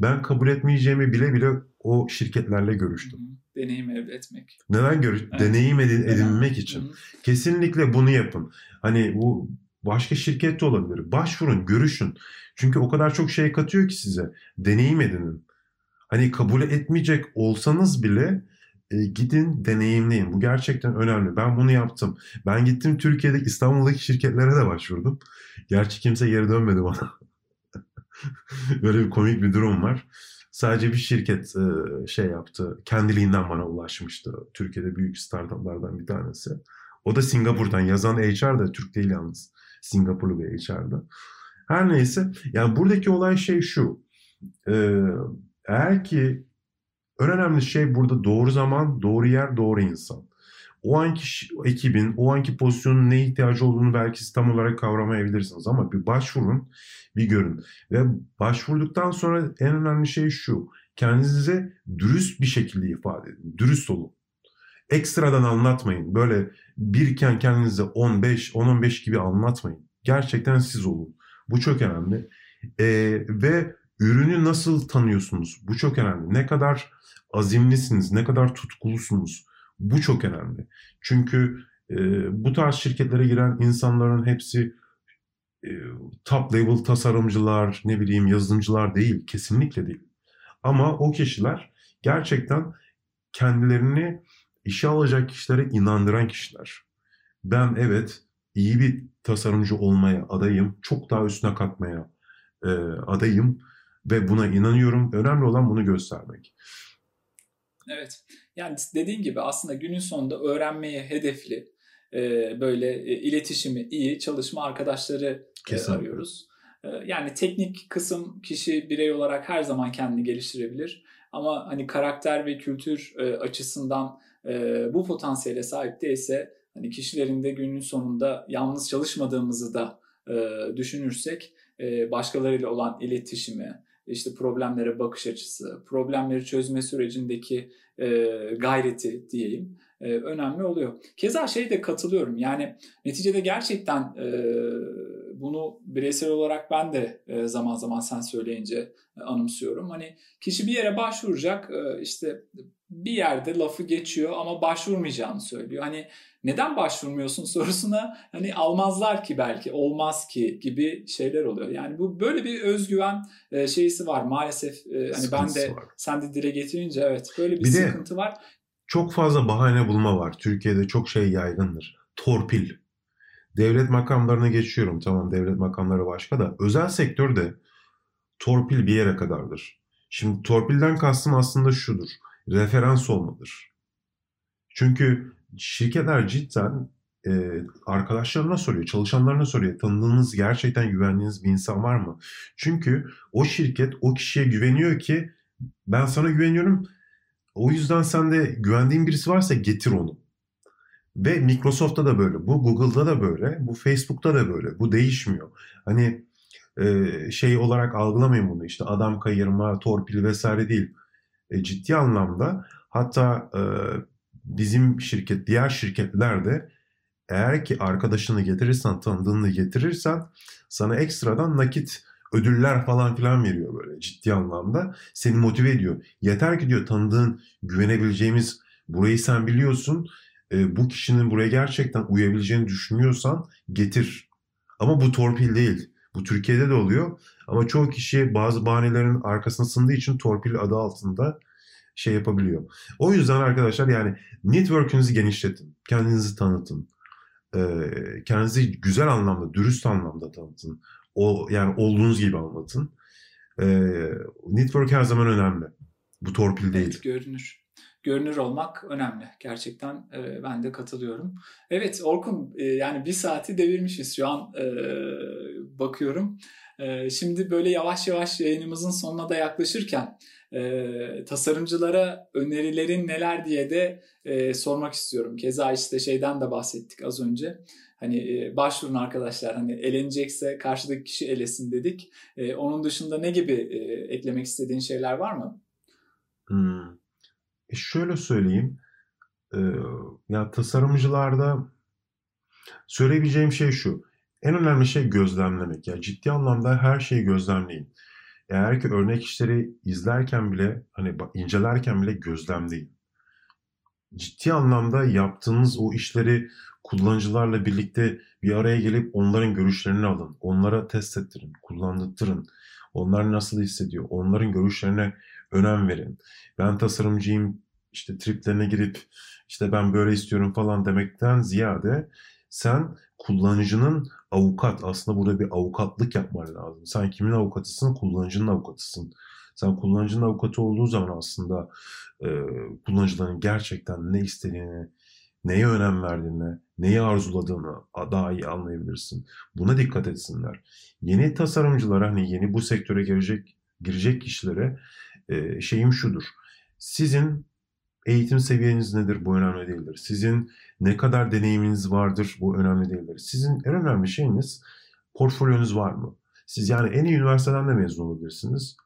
Speaker 2: Ben kabul etmeyeceğimi bile bile o şirketlerle görüştüm.
Speaker 1: Deneyim elde etmek.
Speaker 2: Neden görüş? Evet. Deneyim edin, edinmek için. Hı-hı. Kesinlikle bunu yapın. Hani bu başka şirket de olabilir. Başvurun, görüşün. Çünkü o kadar çok şey katıyor ki size. Deneyim edinin. Hani kabul etmeyecek olsanız bile e, gidin deneyimleyin. Bu gerçekten önemli. Ben bunu yaptım. Ben gittim Türkiye'de İstanbul'daki şirketlere de başvurdum. Gerçi kimse geri dönmedi bana. Böyle bir komik bir durum var. Sadece bir şirket e, şey yaptı. Kendiliğinden bana ulaşmıştı. Türkiye'de büyük startuplardan bir tanesi. O da Singapur'dan. Yazan HR da Türk değil yalnız. Singapurlu bir HR'da. Her neyse. Yani buradaki olay şey şu. E, eğer ki en önemli şey burada doğru zaman, doğru yer, doğru insan. O anki ekibin, o anki pozisyonun ne ihtiyacı olduğunu belki siz tam olarak kavramayabilirsiniz ama bir başvurun, bir görün. Ve başvurduktan sonra en önemli şey şu. Kendinize dürüst bir şekilde ifade edin. Dürüst olun. Ekstradan anlatmayın. Böyle birken kendinize 15, 10-15 gibi anlatmayın. Gerçekten siz olun. Bu çok önemli. Ee, ve ürünü nasıl tanıyorsunuz? Bu çok önemli. Ne kadar azimlisiniz, ne kadar tutkulusunuz? Bu çok önemli. Çünkü e, bu tarz şirketlere giren insanların hepsi e, top level tasarımcılar, ne bileyim yazılımcılar değil. Kesinlikle değil. Ama o kişiler gerçekten kendilerini işe alacak kişilere inandıran kişiler. Ben evet iyi bir tasarımcı olmaya adayım. Çok daha üstüne katmaya e, adayım ve buna inanıyorum. Önemli olan bunu göstermek.
Speaker 1: Evet. Yani dediğin gibi aslında günün sonunda öğrenmeye hedefli e, böyle e, iletişimi iyi çalışma arkadaşları e, arıyoruz. E, yani teknik kısım kişi birey olarak her zaman kendini geliştirebilir. Ama hani karakter ve kültür açısından bu potansiyele sahip değilse hani kişilerin de günün sonunda yalnız çalışmadığımızı da düşünürsek başkalarıyla olan iletişimi, işte problemlere bakış açısı, problemleri çözme sürecindeki e, gayreti diyeyim e, önemli oluyor. Keza şey de katılıyorum yani neticede gerçekten e, bunu bireysel olarak ben de e, zaman zaman sen söyleyince e, anımsıyorum. Hani kişi bir yere başvuracak e, işte bir yerde lafı geçiyor ama başvurmayacağını söylüyor. Hani neden başvurmuyorsun sorusuna hani almazlar ki belki olmaz ki gibi şeyler oluyor. Yani bu böyle bir özgüven e, şeysi var maalesef. E, hani ben de var. sen de dile getirince evet böyle bir, bir sıkıntı de, var.
Speaker 2: Çok fazla bahane bulma var. Türkiye'de çok şey yaygındır. Torpil. Devlet makamlarına geçiyorum. Tamam devlet makamları başka da özel sektörde torpil bir yere kadardır. Şimdi torpilden kastım aslında şudur. Referans olmadır. Çünkü şirketler cidden e, arkadaşlarına soruyor, çalışanlarına soruyor. Tanıdığınız gerçekten güvendiğiniz bir insan var mı? Çünkü o şirket o kişiye güveniyor ki Ben sana güveniyorum. O yüzden sen de güvendiğin birisi varsa getir onu. Ve Microsoft'ta da böyle, bu Google'da da böyle, bu Facebook'ta da böyle. Bu değişmiyor. Hani e, şey olarak algılamayın bunu işte adam kayırma, torpil vesaire değil. E, ciddi anlamda hatta e, bizim şirket, diğer şirketler de eğer ki arkadaşını getirirsen, tanıdığını getirirsen sana ekstradan nakit ödüller falan filan veriyor böyle ciddi anlamda. Seni motive ediyor. Yeter ki diyor tanıdığın, güvenebileceğimiz burayı sen biliyorsun. E, bu kişinin buraya gerçekten uyabileceğini düşünüyorsan getir. Ama bu torpil değil. Bu Türkiye'de de oluyor. Ama çoğu kişi bazı bahanelerin arkasına sındığı için torpil adı altında şey yapabiliyor. O yüzden arkadaşlar yani network'ünüzü genişletin. Kendinizi tanıtın. Ee, kendinizi güzel anlamda, dürüst anlamda tanıtın. O, yani olduğunuz gibi anlatın. Ee, network her zaman önemli. Bu torpil değil.
Speaker 1: Evet, görünür görünür olmak önemli. Gerçekten e, ben de katılıyorum. Evet Orkun e, yani bir saati devirmişiz şu an e, bakıyorum. E, şimdi böyle yavaş yavaş yayınımızın sonuna da yaklaşırken e, tasarımcılara önerilerin neler diye de e, sormak istiyorum. Keza işte şeyden de bahsettik az önce. Hani başvurun arkadaşlar hani elenecekse karşıdaki kişi elesin dedik. Onun dışında ne gibi eklemek istediğin şeyler var mı?
Speaker 2: Hmm. E şöyle söyleyeyim. Ya tasarımcılarda söyleyebileceğim şey şu. En önemli şey gözlemlemek. Ya ciddi anlamda her şeyi gözlemleyin. Eğer ki örnek işleri izlerken bile hani incelerken bile gözlemleyin. Ciddi anlamda yaptığınız o işleri kullanıcılarla birlikte bir araya gelip onların görüşlerini alın. Onlara test ettirin, kullandırtırın. Onlar nasıl hissediyor? Onların görüşlerine önem verin. Ben tasarımcıyım işte triplerine girip işte ben böyle istiyorum falan demekten ziyade sen kullanıcının avukat aslında burada bir avukatlık yapman lazım. Sen kimin avukatısın? Kullanıcının avukatısın. Sen kullanıcının avukatı olduğu zaman aslında e, kullanıcıların gerçekten ne istediğini, neye önem verdiğini, neyi arzuladığını daha iyi anlayabilirsin. Buna dikkat etsinler. Yeni tasarımcılara hani yeni bu sektöre girecek girecek kişilere e, şeyim şudur. Sizin eğitim seviyeniz nedir bu önemli değildir. Sizin ne kadar deneyiminiz vardır bu önemli değildir. Sizin en önemli şeyiniz portfolyonuz var mı? Siz yani en iyi üniversiteden de mezun olabilirsiniz.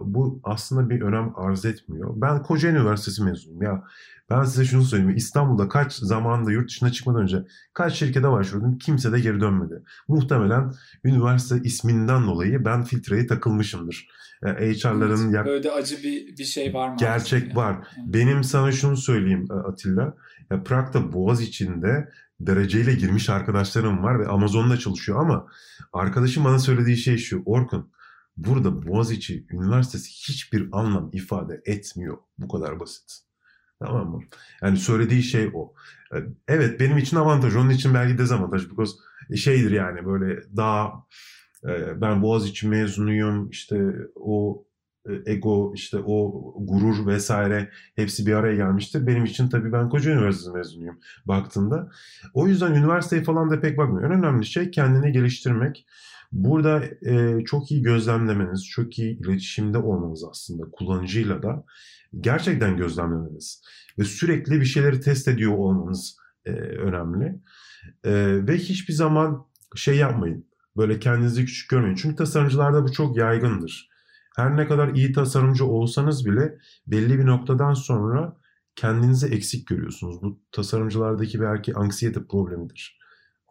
Speaker 2: Bu aslında bir önem arz etmiyor. Ben Kocaeli Üniversitesi mezunuyum. Ya ben size şunu söyleyeyim. İstanbul'da kaç zamanında yurt dışına çıkmadan önce kaç şirkete başvurdum. Kimse de geri dönmedi. Muhtemelen üniversite isminden dolayı ben filtreye takılmışımdır. Yani HR'ların...
Speaker 1: Evet, böyle acı bir, bir şey var mı?
Speaker 2: Gerçek yani? var. Benim sana şunu söyleyeyim e, Atilla. Ya Prag'da Boğaz içinde dereceyle girmiş arkadaşlarım var ve Amazon'da çalışıyor ama arkadaşım bana söylediği şey şu. Orkun burada Boğaziçi Üniversitesi hiçbir anlam ifade etmiyor. Bu kadar basit. Tamam mı? Yani söylediği şey o. E, evet benim için avantaj. Onun için belki dezavantaj. Because şeydir yani böyle daha e, ben Boğaziçi mezunuyum. işte o e, ego, işte o gurur vesaire hepsi bir araya gelmiştir. Benim için tabii ben Koca Üniversitesi mezunuyum baktığında. O yüzden üniversiteye falan da pek bakmıyorum. En önemli şey kendini geliştirmek. Burada e, çok iyi gözlemlemeniz, çok iyi iletişimde olmanız aslında kullanıcıyla da gerçekten gözlemlemeniz ve sürekli bir şeyleri test ediyor olmanız e, önemli. E, ve hiçbir zaman şey yapmayın, böyle kendinizi küçük görmeyin. Çünkü tasarımcılarda bu çok yaygındır. Her ne kadar iyi tasarımcı olsanız bile belli bir noktadan sonra kendinizi eksik görüyorsunuz. Bu tasarımcılardaki belki anksiyete problemidir.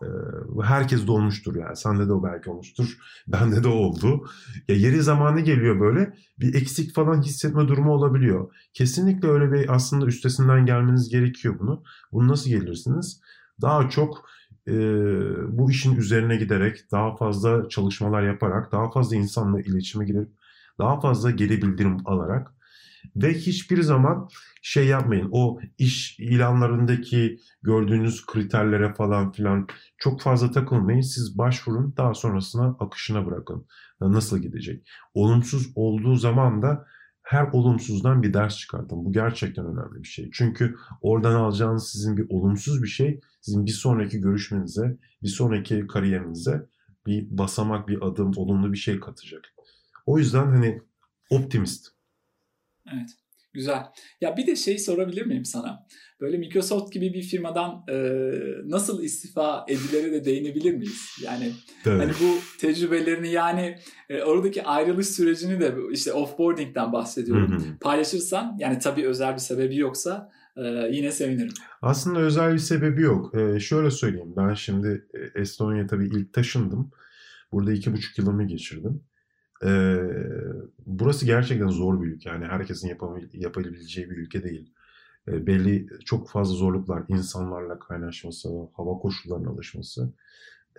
Speaker 2: Ee, herkes de olmuştur yani. Sende de o belki olmuştur. Bende de oldu. Ya yeri zamanı geliyor böyle bir eksik falan hissetme durumu olabiliyor. Kesinlikle öyle bir aslında üstesinden gelmeniz gerekiyor bunu. Bunu nasıl gelirsiniz? Daha çok e, bu işin üzerine giderek, daha fazla çalışmalar yaparak, daha fazla insanla iletişime girip, daha fazla geri bildirim alarak ve hiçbir zaman şey yapmayın. O iş ilanlarındaki gördüğünüz kriterlere falan filan çok fazla takılmayın. Siz başvurun daha sonrasına akışına bırakın. Nasıl gidecek? Olumsuz olduğu zaman da her olumsuzdan bir ders çıkartın. Bu gerçekten önemli bir şey. Çünkü oradan alacağınız sizin bir olumsuz bir şey sizin bir sonraki görüşmenize, bir sonraki kariyerinize bir basamak, bir adım, olumlu bir şey katacak. O yüzden hani optimist
Speaker 1: Evet. Güzel. Ya bir de şey sorabilir miyim sana? Böyle Microsoft gibi bir firmadan e, nasıl istifa edilere de değinebilir miyiz? Yani Tabii. hani bu tecrübelerini yani e, oradaki ayrılış sürecini de işte offboarding'den bahsediyorum. Hı hı. Paylaşırsan yani tabii özel bir sebebi yoksa e, yine sevinirim.
Speaker 2: Aslında özel bir sebebi yok. E, şöyle söyleyeyim ben şimdi e, Estonya tabii ilk taşındım. Burada iki buçuk yılımı geçirdim. Ee, burası gerçekten zor bir ülke. Yani herkesin yapabileceği bir ülke değil. Ee, belli çok fazla zorluklar, insanlarla kaynaşması, hava koşullarına alışması.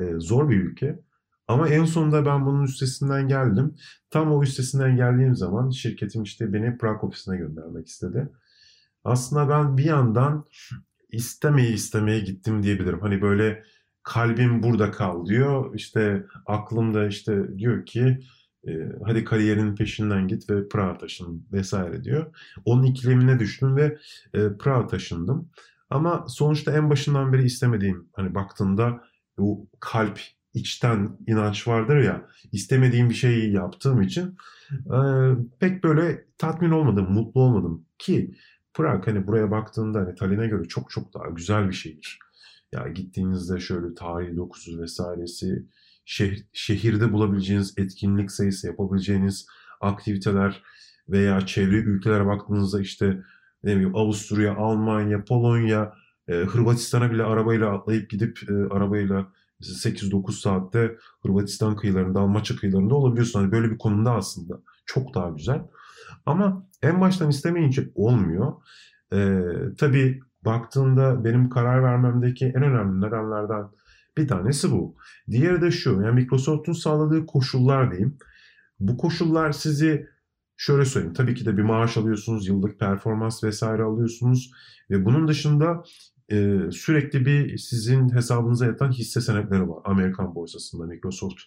Speaker 2: Ee, zor bir ülke. Ama en sonunda ben bunun üstesinden geldim. Tam o üstesinden geldiğim zaman şirketim işte beni Prag ofisine göndermek istedi. Aslında ben bir yandan istemeye istemeye gittim diyebilirim. Hani böyle kalbim burada kal diyor. İşte aklımda işte diyor ki e, hadi kariyerin peşinden git ve Prag'a taşın vesaire diyor. Onun ikilemine düştüm ve e, Prag'a taşındım. Ama sonuçta en başından beri istemediğim hani baktığında bu kalp içten inanç vardır ya istemediğim bir şeyi yaptığım için e, pek böyle tatmin olmadım, mutlu olmadım ki Prag hani buraya baktığında hani Tallinn'e göre çok çok daha güzel bir şehir. Ya gittiğinizde şöyle tarihi dokusu vesairesi şehir, şehirde bulabileceğiniz etkinlik sayısı, yapabileceğiniz aktiviteler veya çevre ülkelere baktığınızda işte ne bileyim Avusturya, Almanya, Polonya, e, Hırvatistan'a bile arabayla atlayıp gidip e, arabayla 8-9 saatte Hırvatistan kıyılarında, Almaça kıyılarında olabiliyorsun. Hani böyle bir konumda aslında çok daha güzel. Ama en baştan istemeyince olmuyor. Ee, tabii baktığında benim karar vermemdeki en önemli nedenlerden bir tanesi bu. Diğeri de şu. Yani Microsoft'un sağladığı koşullar diyeyim. Bu koşullar sizi şöyle söyleyeyim. Tabii ki de bir maaş alıyorsunuz, yıllık performans vesaire alıyorsunuz ve bunun dışında e, sürekli bir sizin hesabınıza yatan hisse senetleri var. Amerikan borsasında Microsoft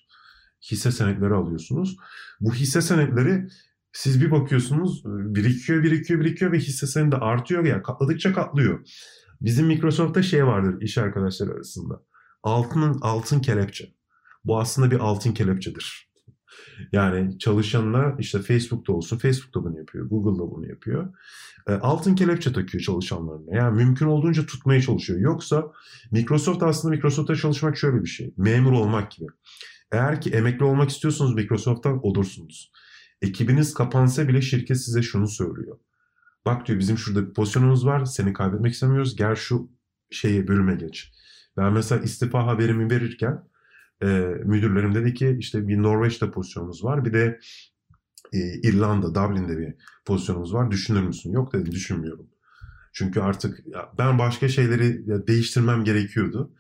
Speaker 2: hisse senetleri alıyorsunuz. Bu hisse senetleri siz bir bakıyorsunuz birikiyor, birikiyor, birikiyor ve hisse senedi artıyor ya katladıkça katlıyor. Bizim Microsoft'ta şey vardır iş arkadaşlar arasında altının altın kelepçe. Bu aslında bir altın kelepçedir. Yani çalışanlar işte Facebook'ta olsun, Facebook'ta bunu yapıyor, Google'da bunu yapıyor. E, altın kelepçe takıyor çalışanlarına. Yani mümkün olduğunca tutmaya çalışıyor. Yoksa Microsoft aslında Microsoft'ta çalışmak şöyle bir şey. Memur olmak gibi. Eğer ki emekli olmak istiyorsanız Microsoft'tan olursunuz. Ekibiniz kapansa bile şirket size şunu söylüyor. Bak diyor bizim şurada bir pozisyonumuz var. Seni kaybetmek istemiyoruz. Gel şu şeye bölüme geç. Ben mesela istifa haberimi verirken e, müdürlerim dedi ki işte bir Norveç'te pozisyonumuz var. Bir de e, İrlanda, Dublin'de bir pozisyonumuz var. Düşünür müsün? Yok dedim düşünmüyorum. Çünkü artık ben başka şeyleri değiştirmem gerekiyordu.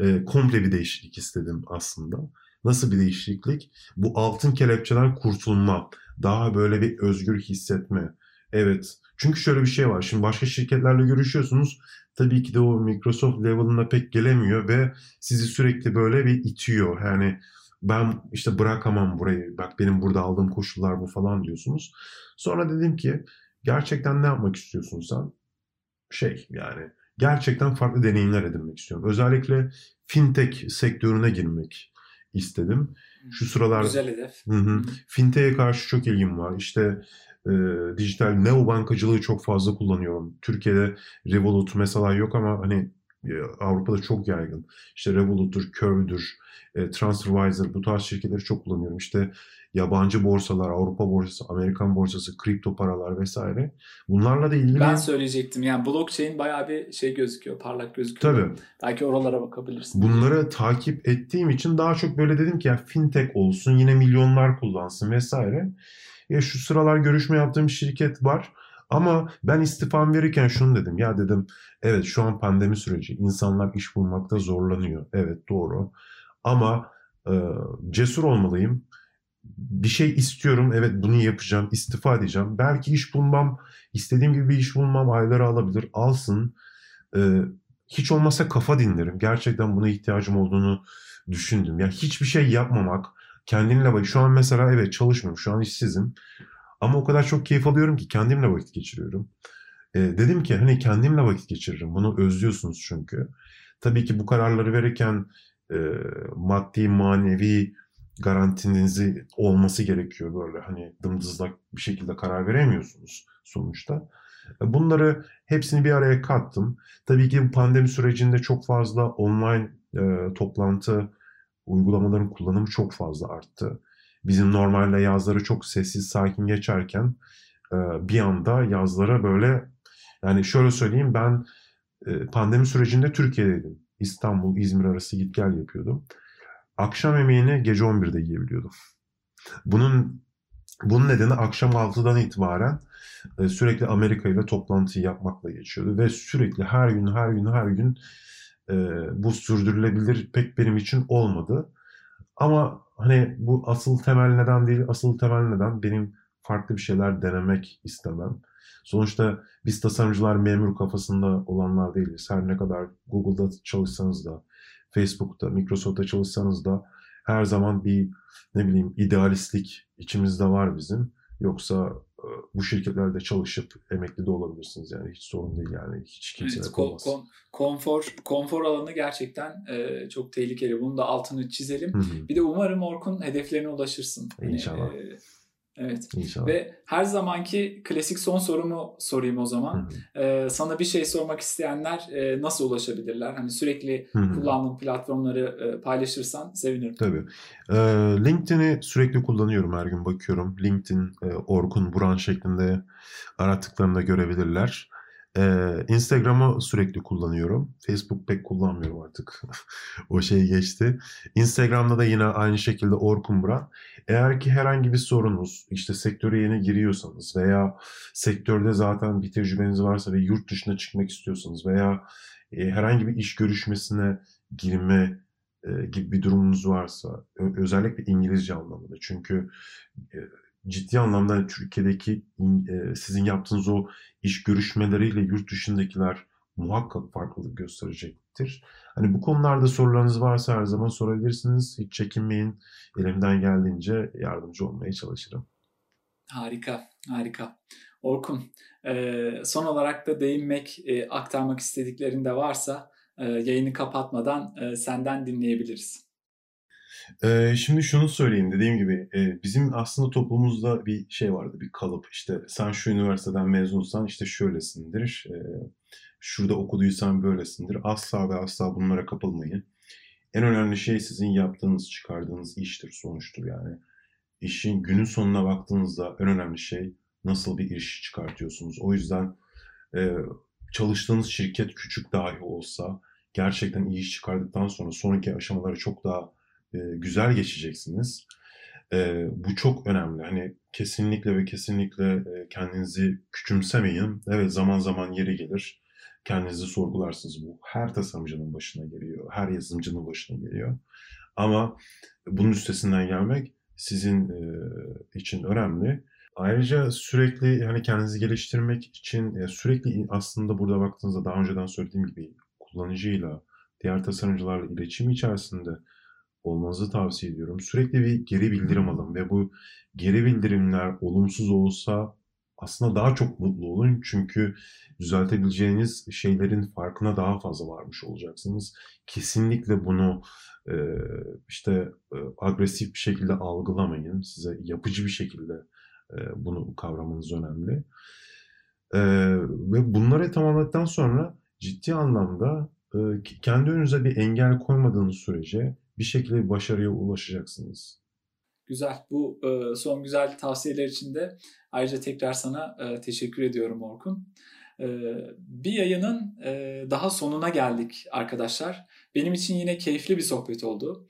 Speaker 2: E, komple bir değişiklik istedim aslında. Nasıl bir değişiklik? Bu altın kelepçeden kurtulma. Daha böyle bir özgür hissetme. Evet. Çünkü şöyle bir şey var. Şimdi başka şirketlerle görüşüyorsunuz tabii ki de o Microsoft level'ına pek gelemiyor ve sizi sürekli böyle bir itiyor. Yani ben işte bırakamam burayı. Bak benim burada aldığım koşullar bu falan diyorsunuz. Sonra dedim ki gerçekten ne yapmak istiyorsun sen? Şey yani gerçekten farklı deneyimler edinmek istiyorum. Özellikle fintech sektörüne girmek istedim. Şu sıralar
Speaker 1: Güzel hedef.
Speaker 2: Hı hı, fintech'e karşı çok ilgim var. İşte e, dijital neo bankacılığı çok fazla kullanıyorum. Türkiye'de Revolut mesela yok ama hani Avrupa'da çok yaygın. İşte Revolut'tur, Curve'dur, e, TransferWiser bu tarz şirketleri çok kullanıyorum. İşte yabancı borsalar, Avrupa borsası, Amerikan borsası, kripto paralar vesaire. Bunlarla da ilgili...
Speaker 1: Ben söyleyecektim yani blockchain bayağı bir şey gözüküyor, parlak gözüküyor.
Speaker 2: Tabii.
Speaker 1: Belki oralara bakabilirsin.
Speaker 2: Bunları takip ettiğim için daha çok böyle dedim ki ya fintech olsun, yine milyonlar kullansın vesaire. Ya şu sıralar görüşme yaptığım şirket var. Ama ben istifam verirken şunu dedim. Ya dedim evet şu an pandemi süreci. insanlar iş bulmakta zorlanıyor. Evet doğru. Ama e, cesur olmalıyım. Bir şey istiyorum. Evet bunu yapacağım. istifa edeceğim. Belki iş bulmam, istediğim gibi bir iş bulmam ayları alabilir. Alsın. E, hiç olmazsa kafa dinlerim. Gerçekten buna ihtiyacım olduğunu düşündüm. Ya hiçbir şey yapmamak, kendinle vakit. Şu an mesela evet çalışmıyorum. Şu an işsizim. Ama o kadar çok keyif alıyorum ki kendimle vakit geçiriyorum. E, dedim ki hani kendimle vakit geçiririm. Bunu özlüyorsunuz çünkü. Tabii ki bu kararları verirken e, maddi, manevi garantinizi olması gerekiyor böyle hani dımdızlak bir şekilde karar veremiyorsunuz sonuçta. Bunları hepsini bir araya kattım. Tabii ki bu pandemi sürecinde çok fazla online e, toplantı uygulamaların kullanımı çok fazla arttı. Bizim normalde yazları çok sessiz sakin geçerken e, bir anda yazlara böyle yani şöyle söyleyeyim ben e, pandemi sürecinde Türkiye'deydim. İstanbul, İzmir arası git gel yapıyordum. Akşam yemeğini gece 11'de yiyebiliyordum. Bunun bunun nedeni akşam 6'dan itibaren e, sürekli Amerika ile toplantı yapmakla geçiyordu ve sürekli her gün her gün her gün bu sürdürülebilir pek benim için olmadı. Ama hani bu asıl temel neden değil, asıl temel neden benim farklı bir şeyler denemek istemem. Sonuçta biz tasarımcılar memur kafasında olanlar değiliz. Her ne kadar Google'da çalışsanız da, Facebook'ta, Microsoft'ta çalışsanız da her zaman bir ne bileyim idealistlik içimizde var bizim. Yoksa bu şirketlerde çalışıp emekli de olabilirsiniz yani hiç sorun değil yani hiç kimse evet, kon, kon,
Speaker 1: konfor konfor alanı gerçekten e, çok tehlikeli. Bunu da altını çizelim. Hı-hı. Bir de umarım Orkun hedeflerine ulaşırsın.
Speaker 2: Hani, İnşallah. Hani, e,
Speaker 1: Evet. İnşallah. Ve her zamanki klasik son sorumu sorayım o zaman. Ee, sana bir şey sormak isteyenler e, nasıl ulaşabilirler? Hani sürekli Hı-hı. kullandığın platformları e, paylaşırsan sevinirim.
Speaker 2: Tabii. Ee, LinkedIn'i sürekli kullanıyorum her gün bakıyorum. LinkedIn, e, Orkun Buran şeklinde arattıklarında görebilirler. Ee, Instagram'ı sürekli kullanıyorum. Facebook pek kullanmıyorum artık. o şey geçti. Instagram'da da yine aynı şekilde Orkun Buran. Eğer ki herhangi bir sorunuz, işte sektöre yeni giriyorsanız veya sektörde zaten bir tecrübeniz varsa ve yurt dışına çıkmak istiyorsanız veya e, herhangi bir iş görüşmesine girme e, gibi bir durumunuz varsa özellikle İngilizce anlamında çünkü e, ciddi anlamda Türkiye'deki e, sizin yaptığınız o iş görüşmeleriyle yurt dışındakiler muhakkak farklılık gösterecektir. Hani bu konularda sorularınız varsa her zaman sorabilirsiniz. Hiç çekinmeyin. Elimden geldiğince yardımcı olmaya çalışırım.
Speaker 1: Harika, harika. Orkun, son olarak da değinmek, aktarmak istediklerin de varsa yayını kapatmadan senden dinleyebiliriz.
Speaker 2: Ee, şimdi şunu söyleyeyim dediğim gibi e, bizim aslında toplumumuzda bir şey vardı bir kalıp işte sen şu üniversiteden mezunsan işte şöylesindir e, şurada okuduysan böylesindir asla ve asla bunlara kapılmayın. En önemli şey sizin yaptığınız çıkardığınız iştir sonuçtur yani. İşin günün sonuna baktığınızda en önemli şey nasıl bir iş çıkartıyorsunuz. O yüzden e, çalıştığınız şirket küçük dahi olsa gerçekten iyi iş çıkardıktan sonra sonraki aşamaları çok daha e, güzel geçeceksiniz. E, bu çok önemli. Hani kesinlikle ve kesinlikle e, kendinizi küçümsemeyin. Evet zaman zaman yeri gelir. Kendinizi sorgularsınız. Bu her tasarımcının başına geliyor. Her yazılımcının başına geliyor. Ama bunun üstesinden gelmek sizin için önemli. Ayrıca sürekli hani kendinizi geliştirmek için sürekli aslında burada baktığınızda daha önceden söylediğim gibi kullanıcıyla, diğer tasarımcılarla iletişim içerisinde olmanızı tavsiye ediyorum. Sürekli bir geri bildirim alın ve bu geri bildirimler olumsuz olsa aslında daha çok mutlu olun. Çünkü düzeltebileceğiniz şeylerin farkına daha fazla varmış olacaksınız. Kesinlikle bunu e, işte e, agresif bir şekilde algılamayın. Size yapıcı bir şekilde e, bunu kavramanız önemli. E, ve bunları tamamladıktan sonra ciddi anlamda e, kendi önünüze bir engel koymadığınız sürece bir şekilde başarıya ulaşacaksınız.
Speaker 1: Güzel. Bu e, son güzel tavsiyeler için de ayrıca tekrar sana e, teşekkür ediyorum Orkun. E, bir yayının daha sonuna geldik arkadaşlar. Benim için yine keyifli bir sohbet oldu.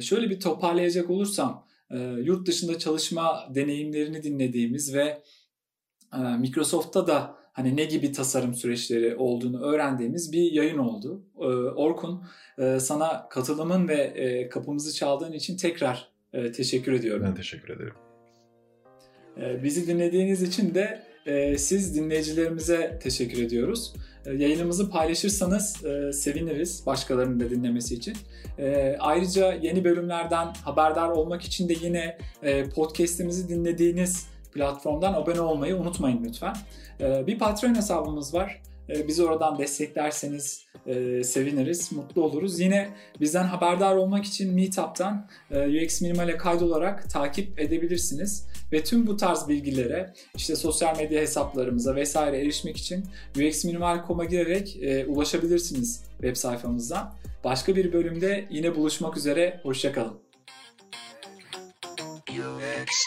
Speaker 1: Şöyle bir toparlayacak olursam yurt dışında çalışma deneyimlerini dinlediğimiz ve Microsoft'ta da hani ne gibi tasarım süreçleri olduğunu öğrendiğimiz bir yayın oldu. Ee, Orkun e, sana katılımın ve e, kapımızı çaldığın için tekrar e, teşekkür ediyorum.
Speaker 2: Ben teşekkür ederim.
Speaker 1: Bizi dinlediğiniz için de siz dinleyicilerimize teşekkür ediyoruz. Yayınımızı paylaşırsanız seviniriz başkalarının da dinlemesi için. Ayrıca yeni bölümlerden haberdar olmak için de yine podcast'imizi dinlediğiniz platformdan abone olmayı unutmayın lütfen. Ee, bir Patreon hesabımız var. e, bizi oradan desteklerseniz e, seviniriz, mutlu oluruz. Yine bizden haberdar olmak için Meetup'tan e, UX Minimal'e kaydolarak takip edebilirsiniz. Ve tüm bu tarz bilgilere işte sosyal medya hesaplarımıza vesaire erişmek için uxminimal.com'a girerek e, ulaşabilirsiniz web sayfamızdan. Başka bir bölümde yine buluşmak üzere. Hoşçakalın. UX,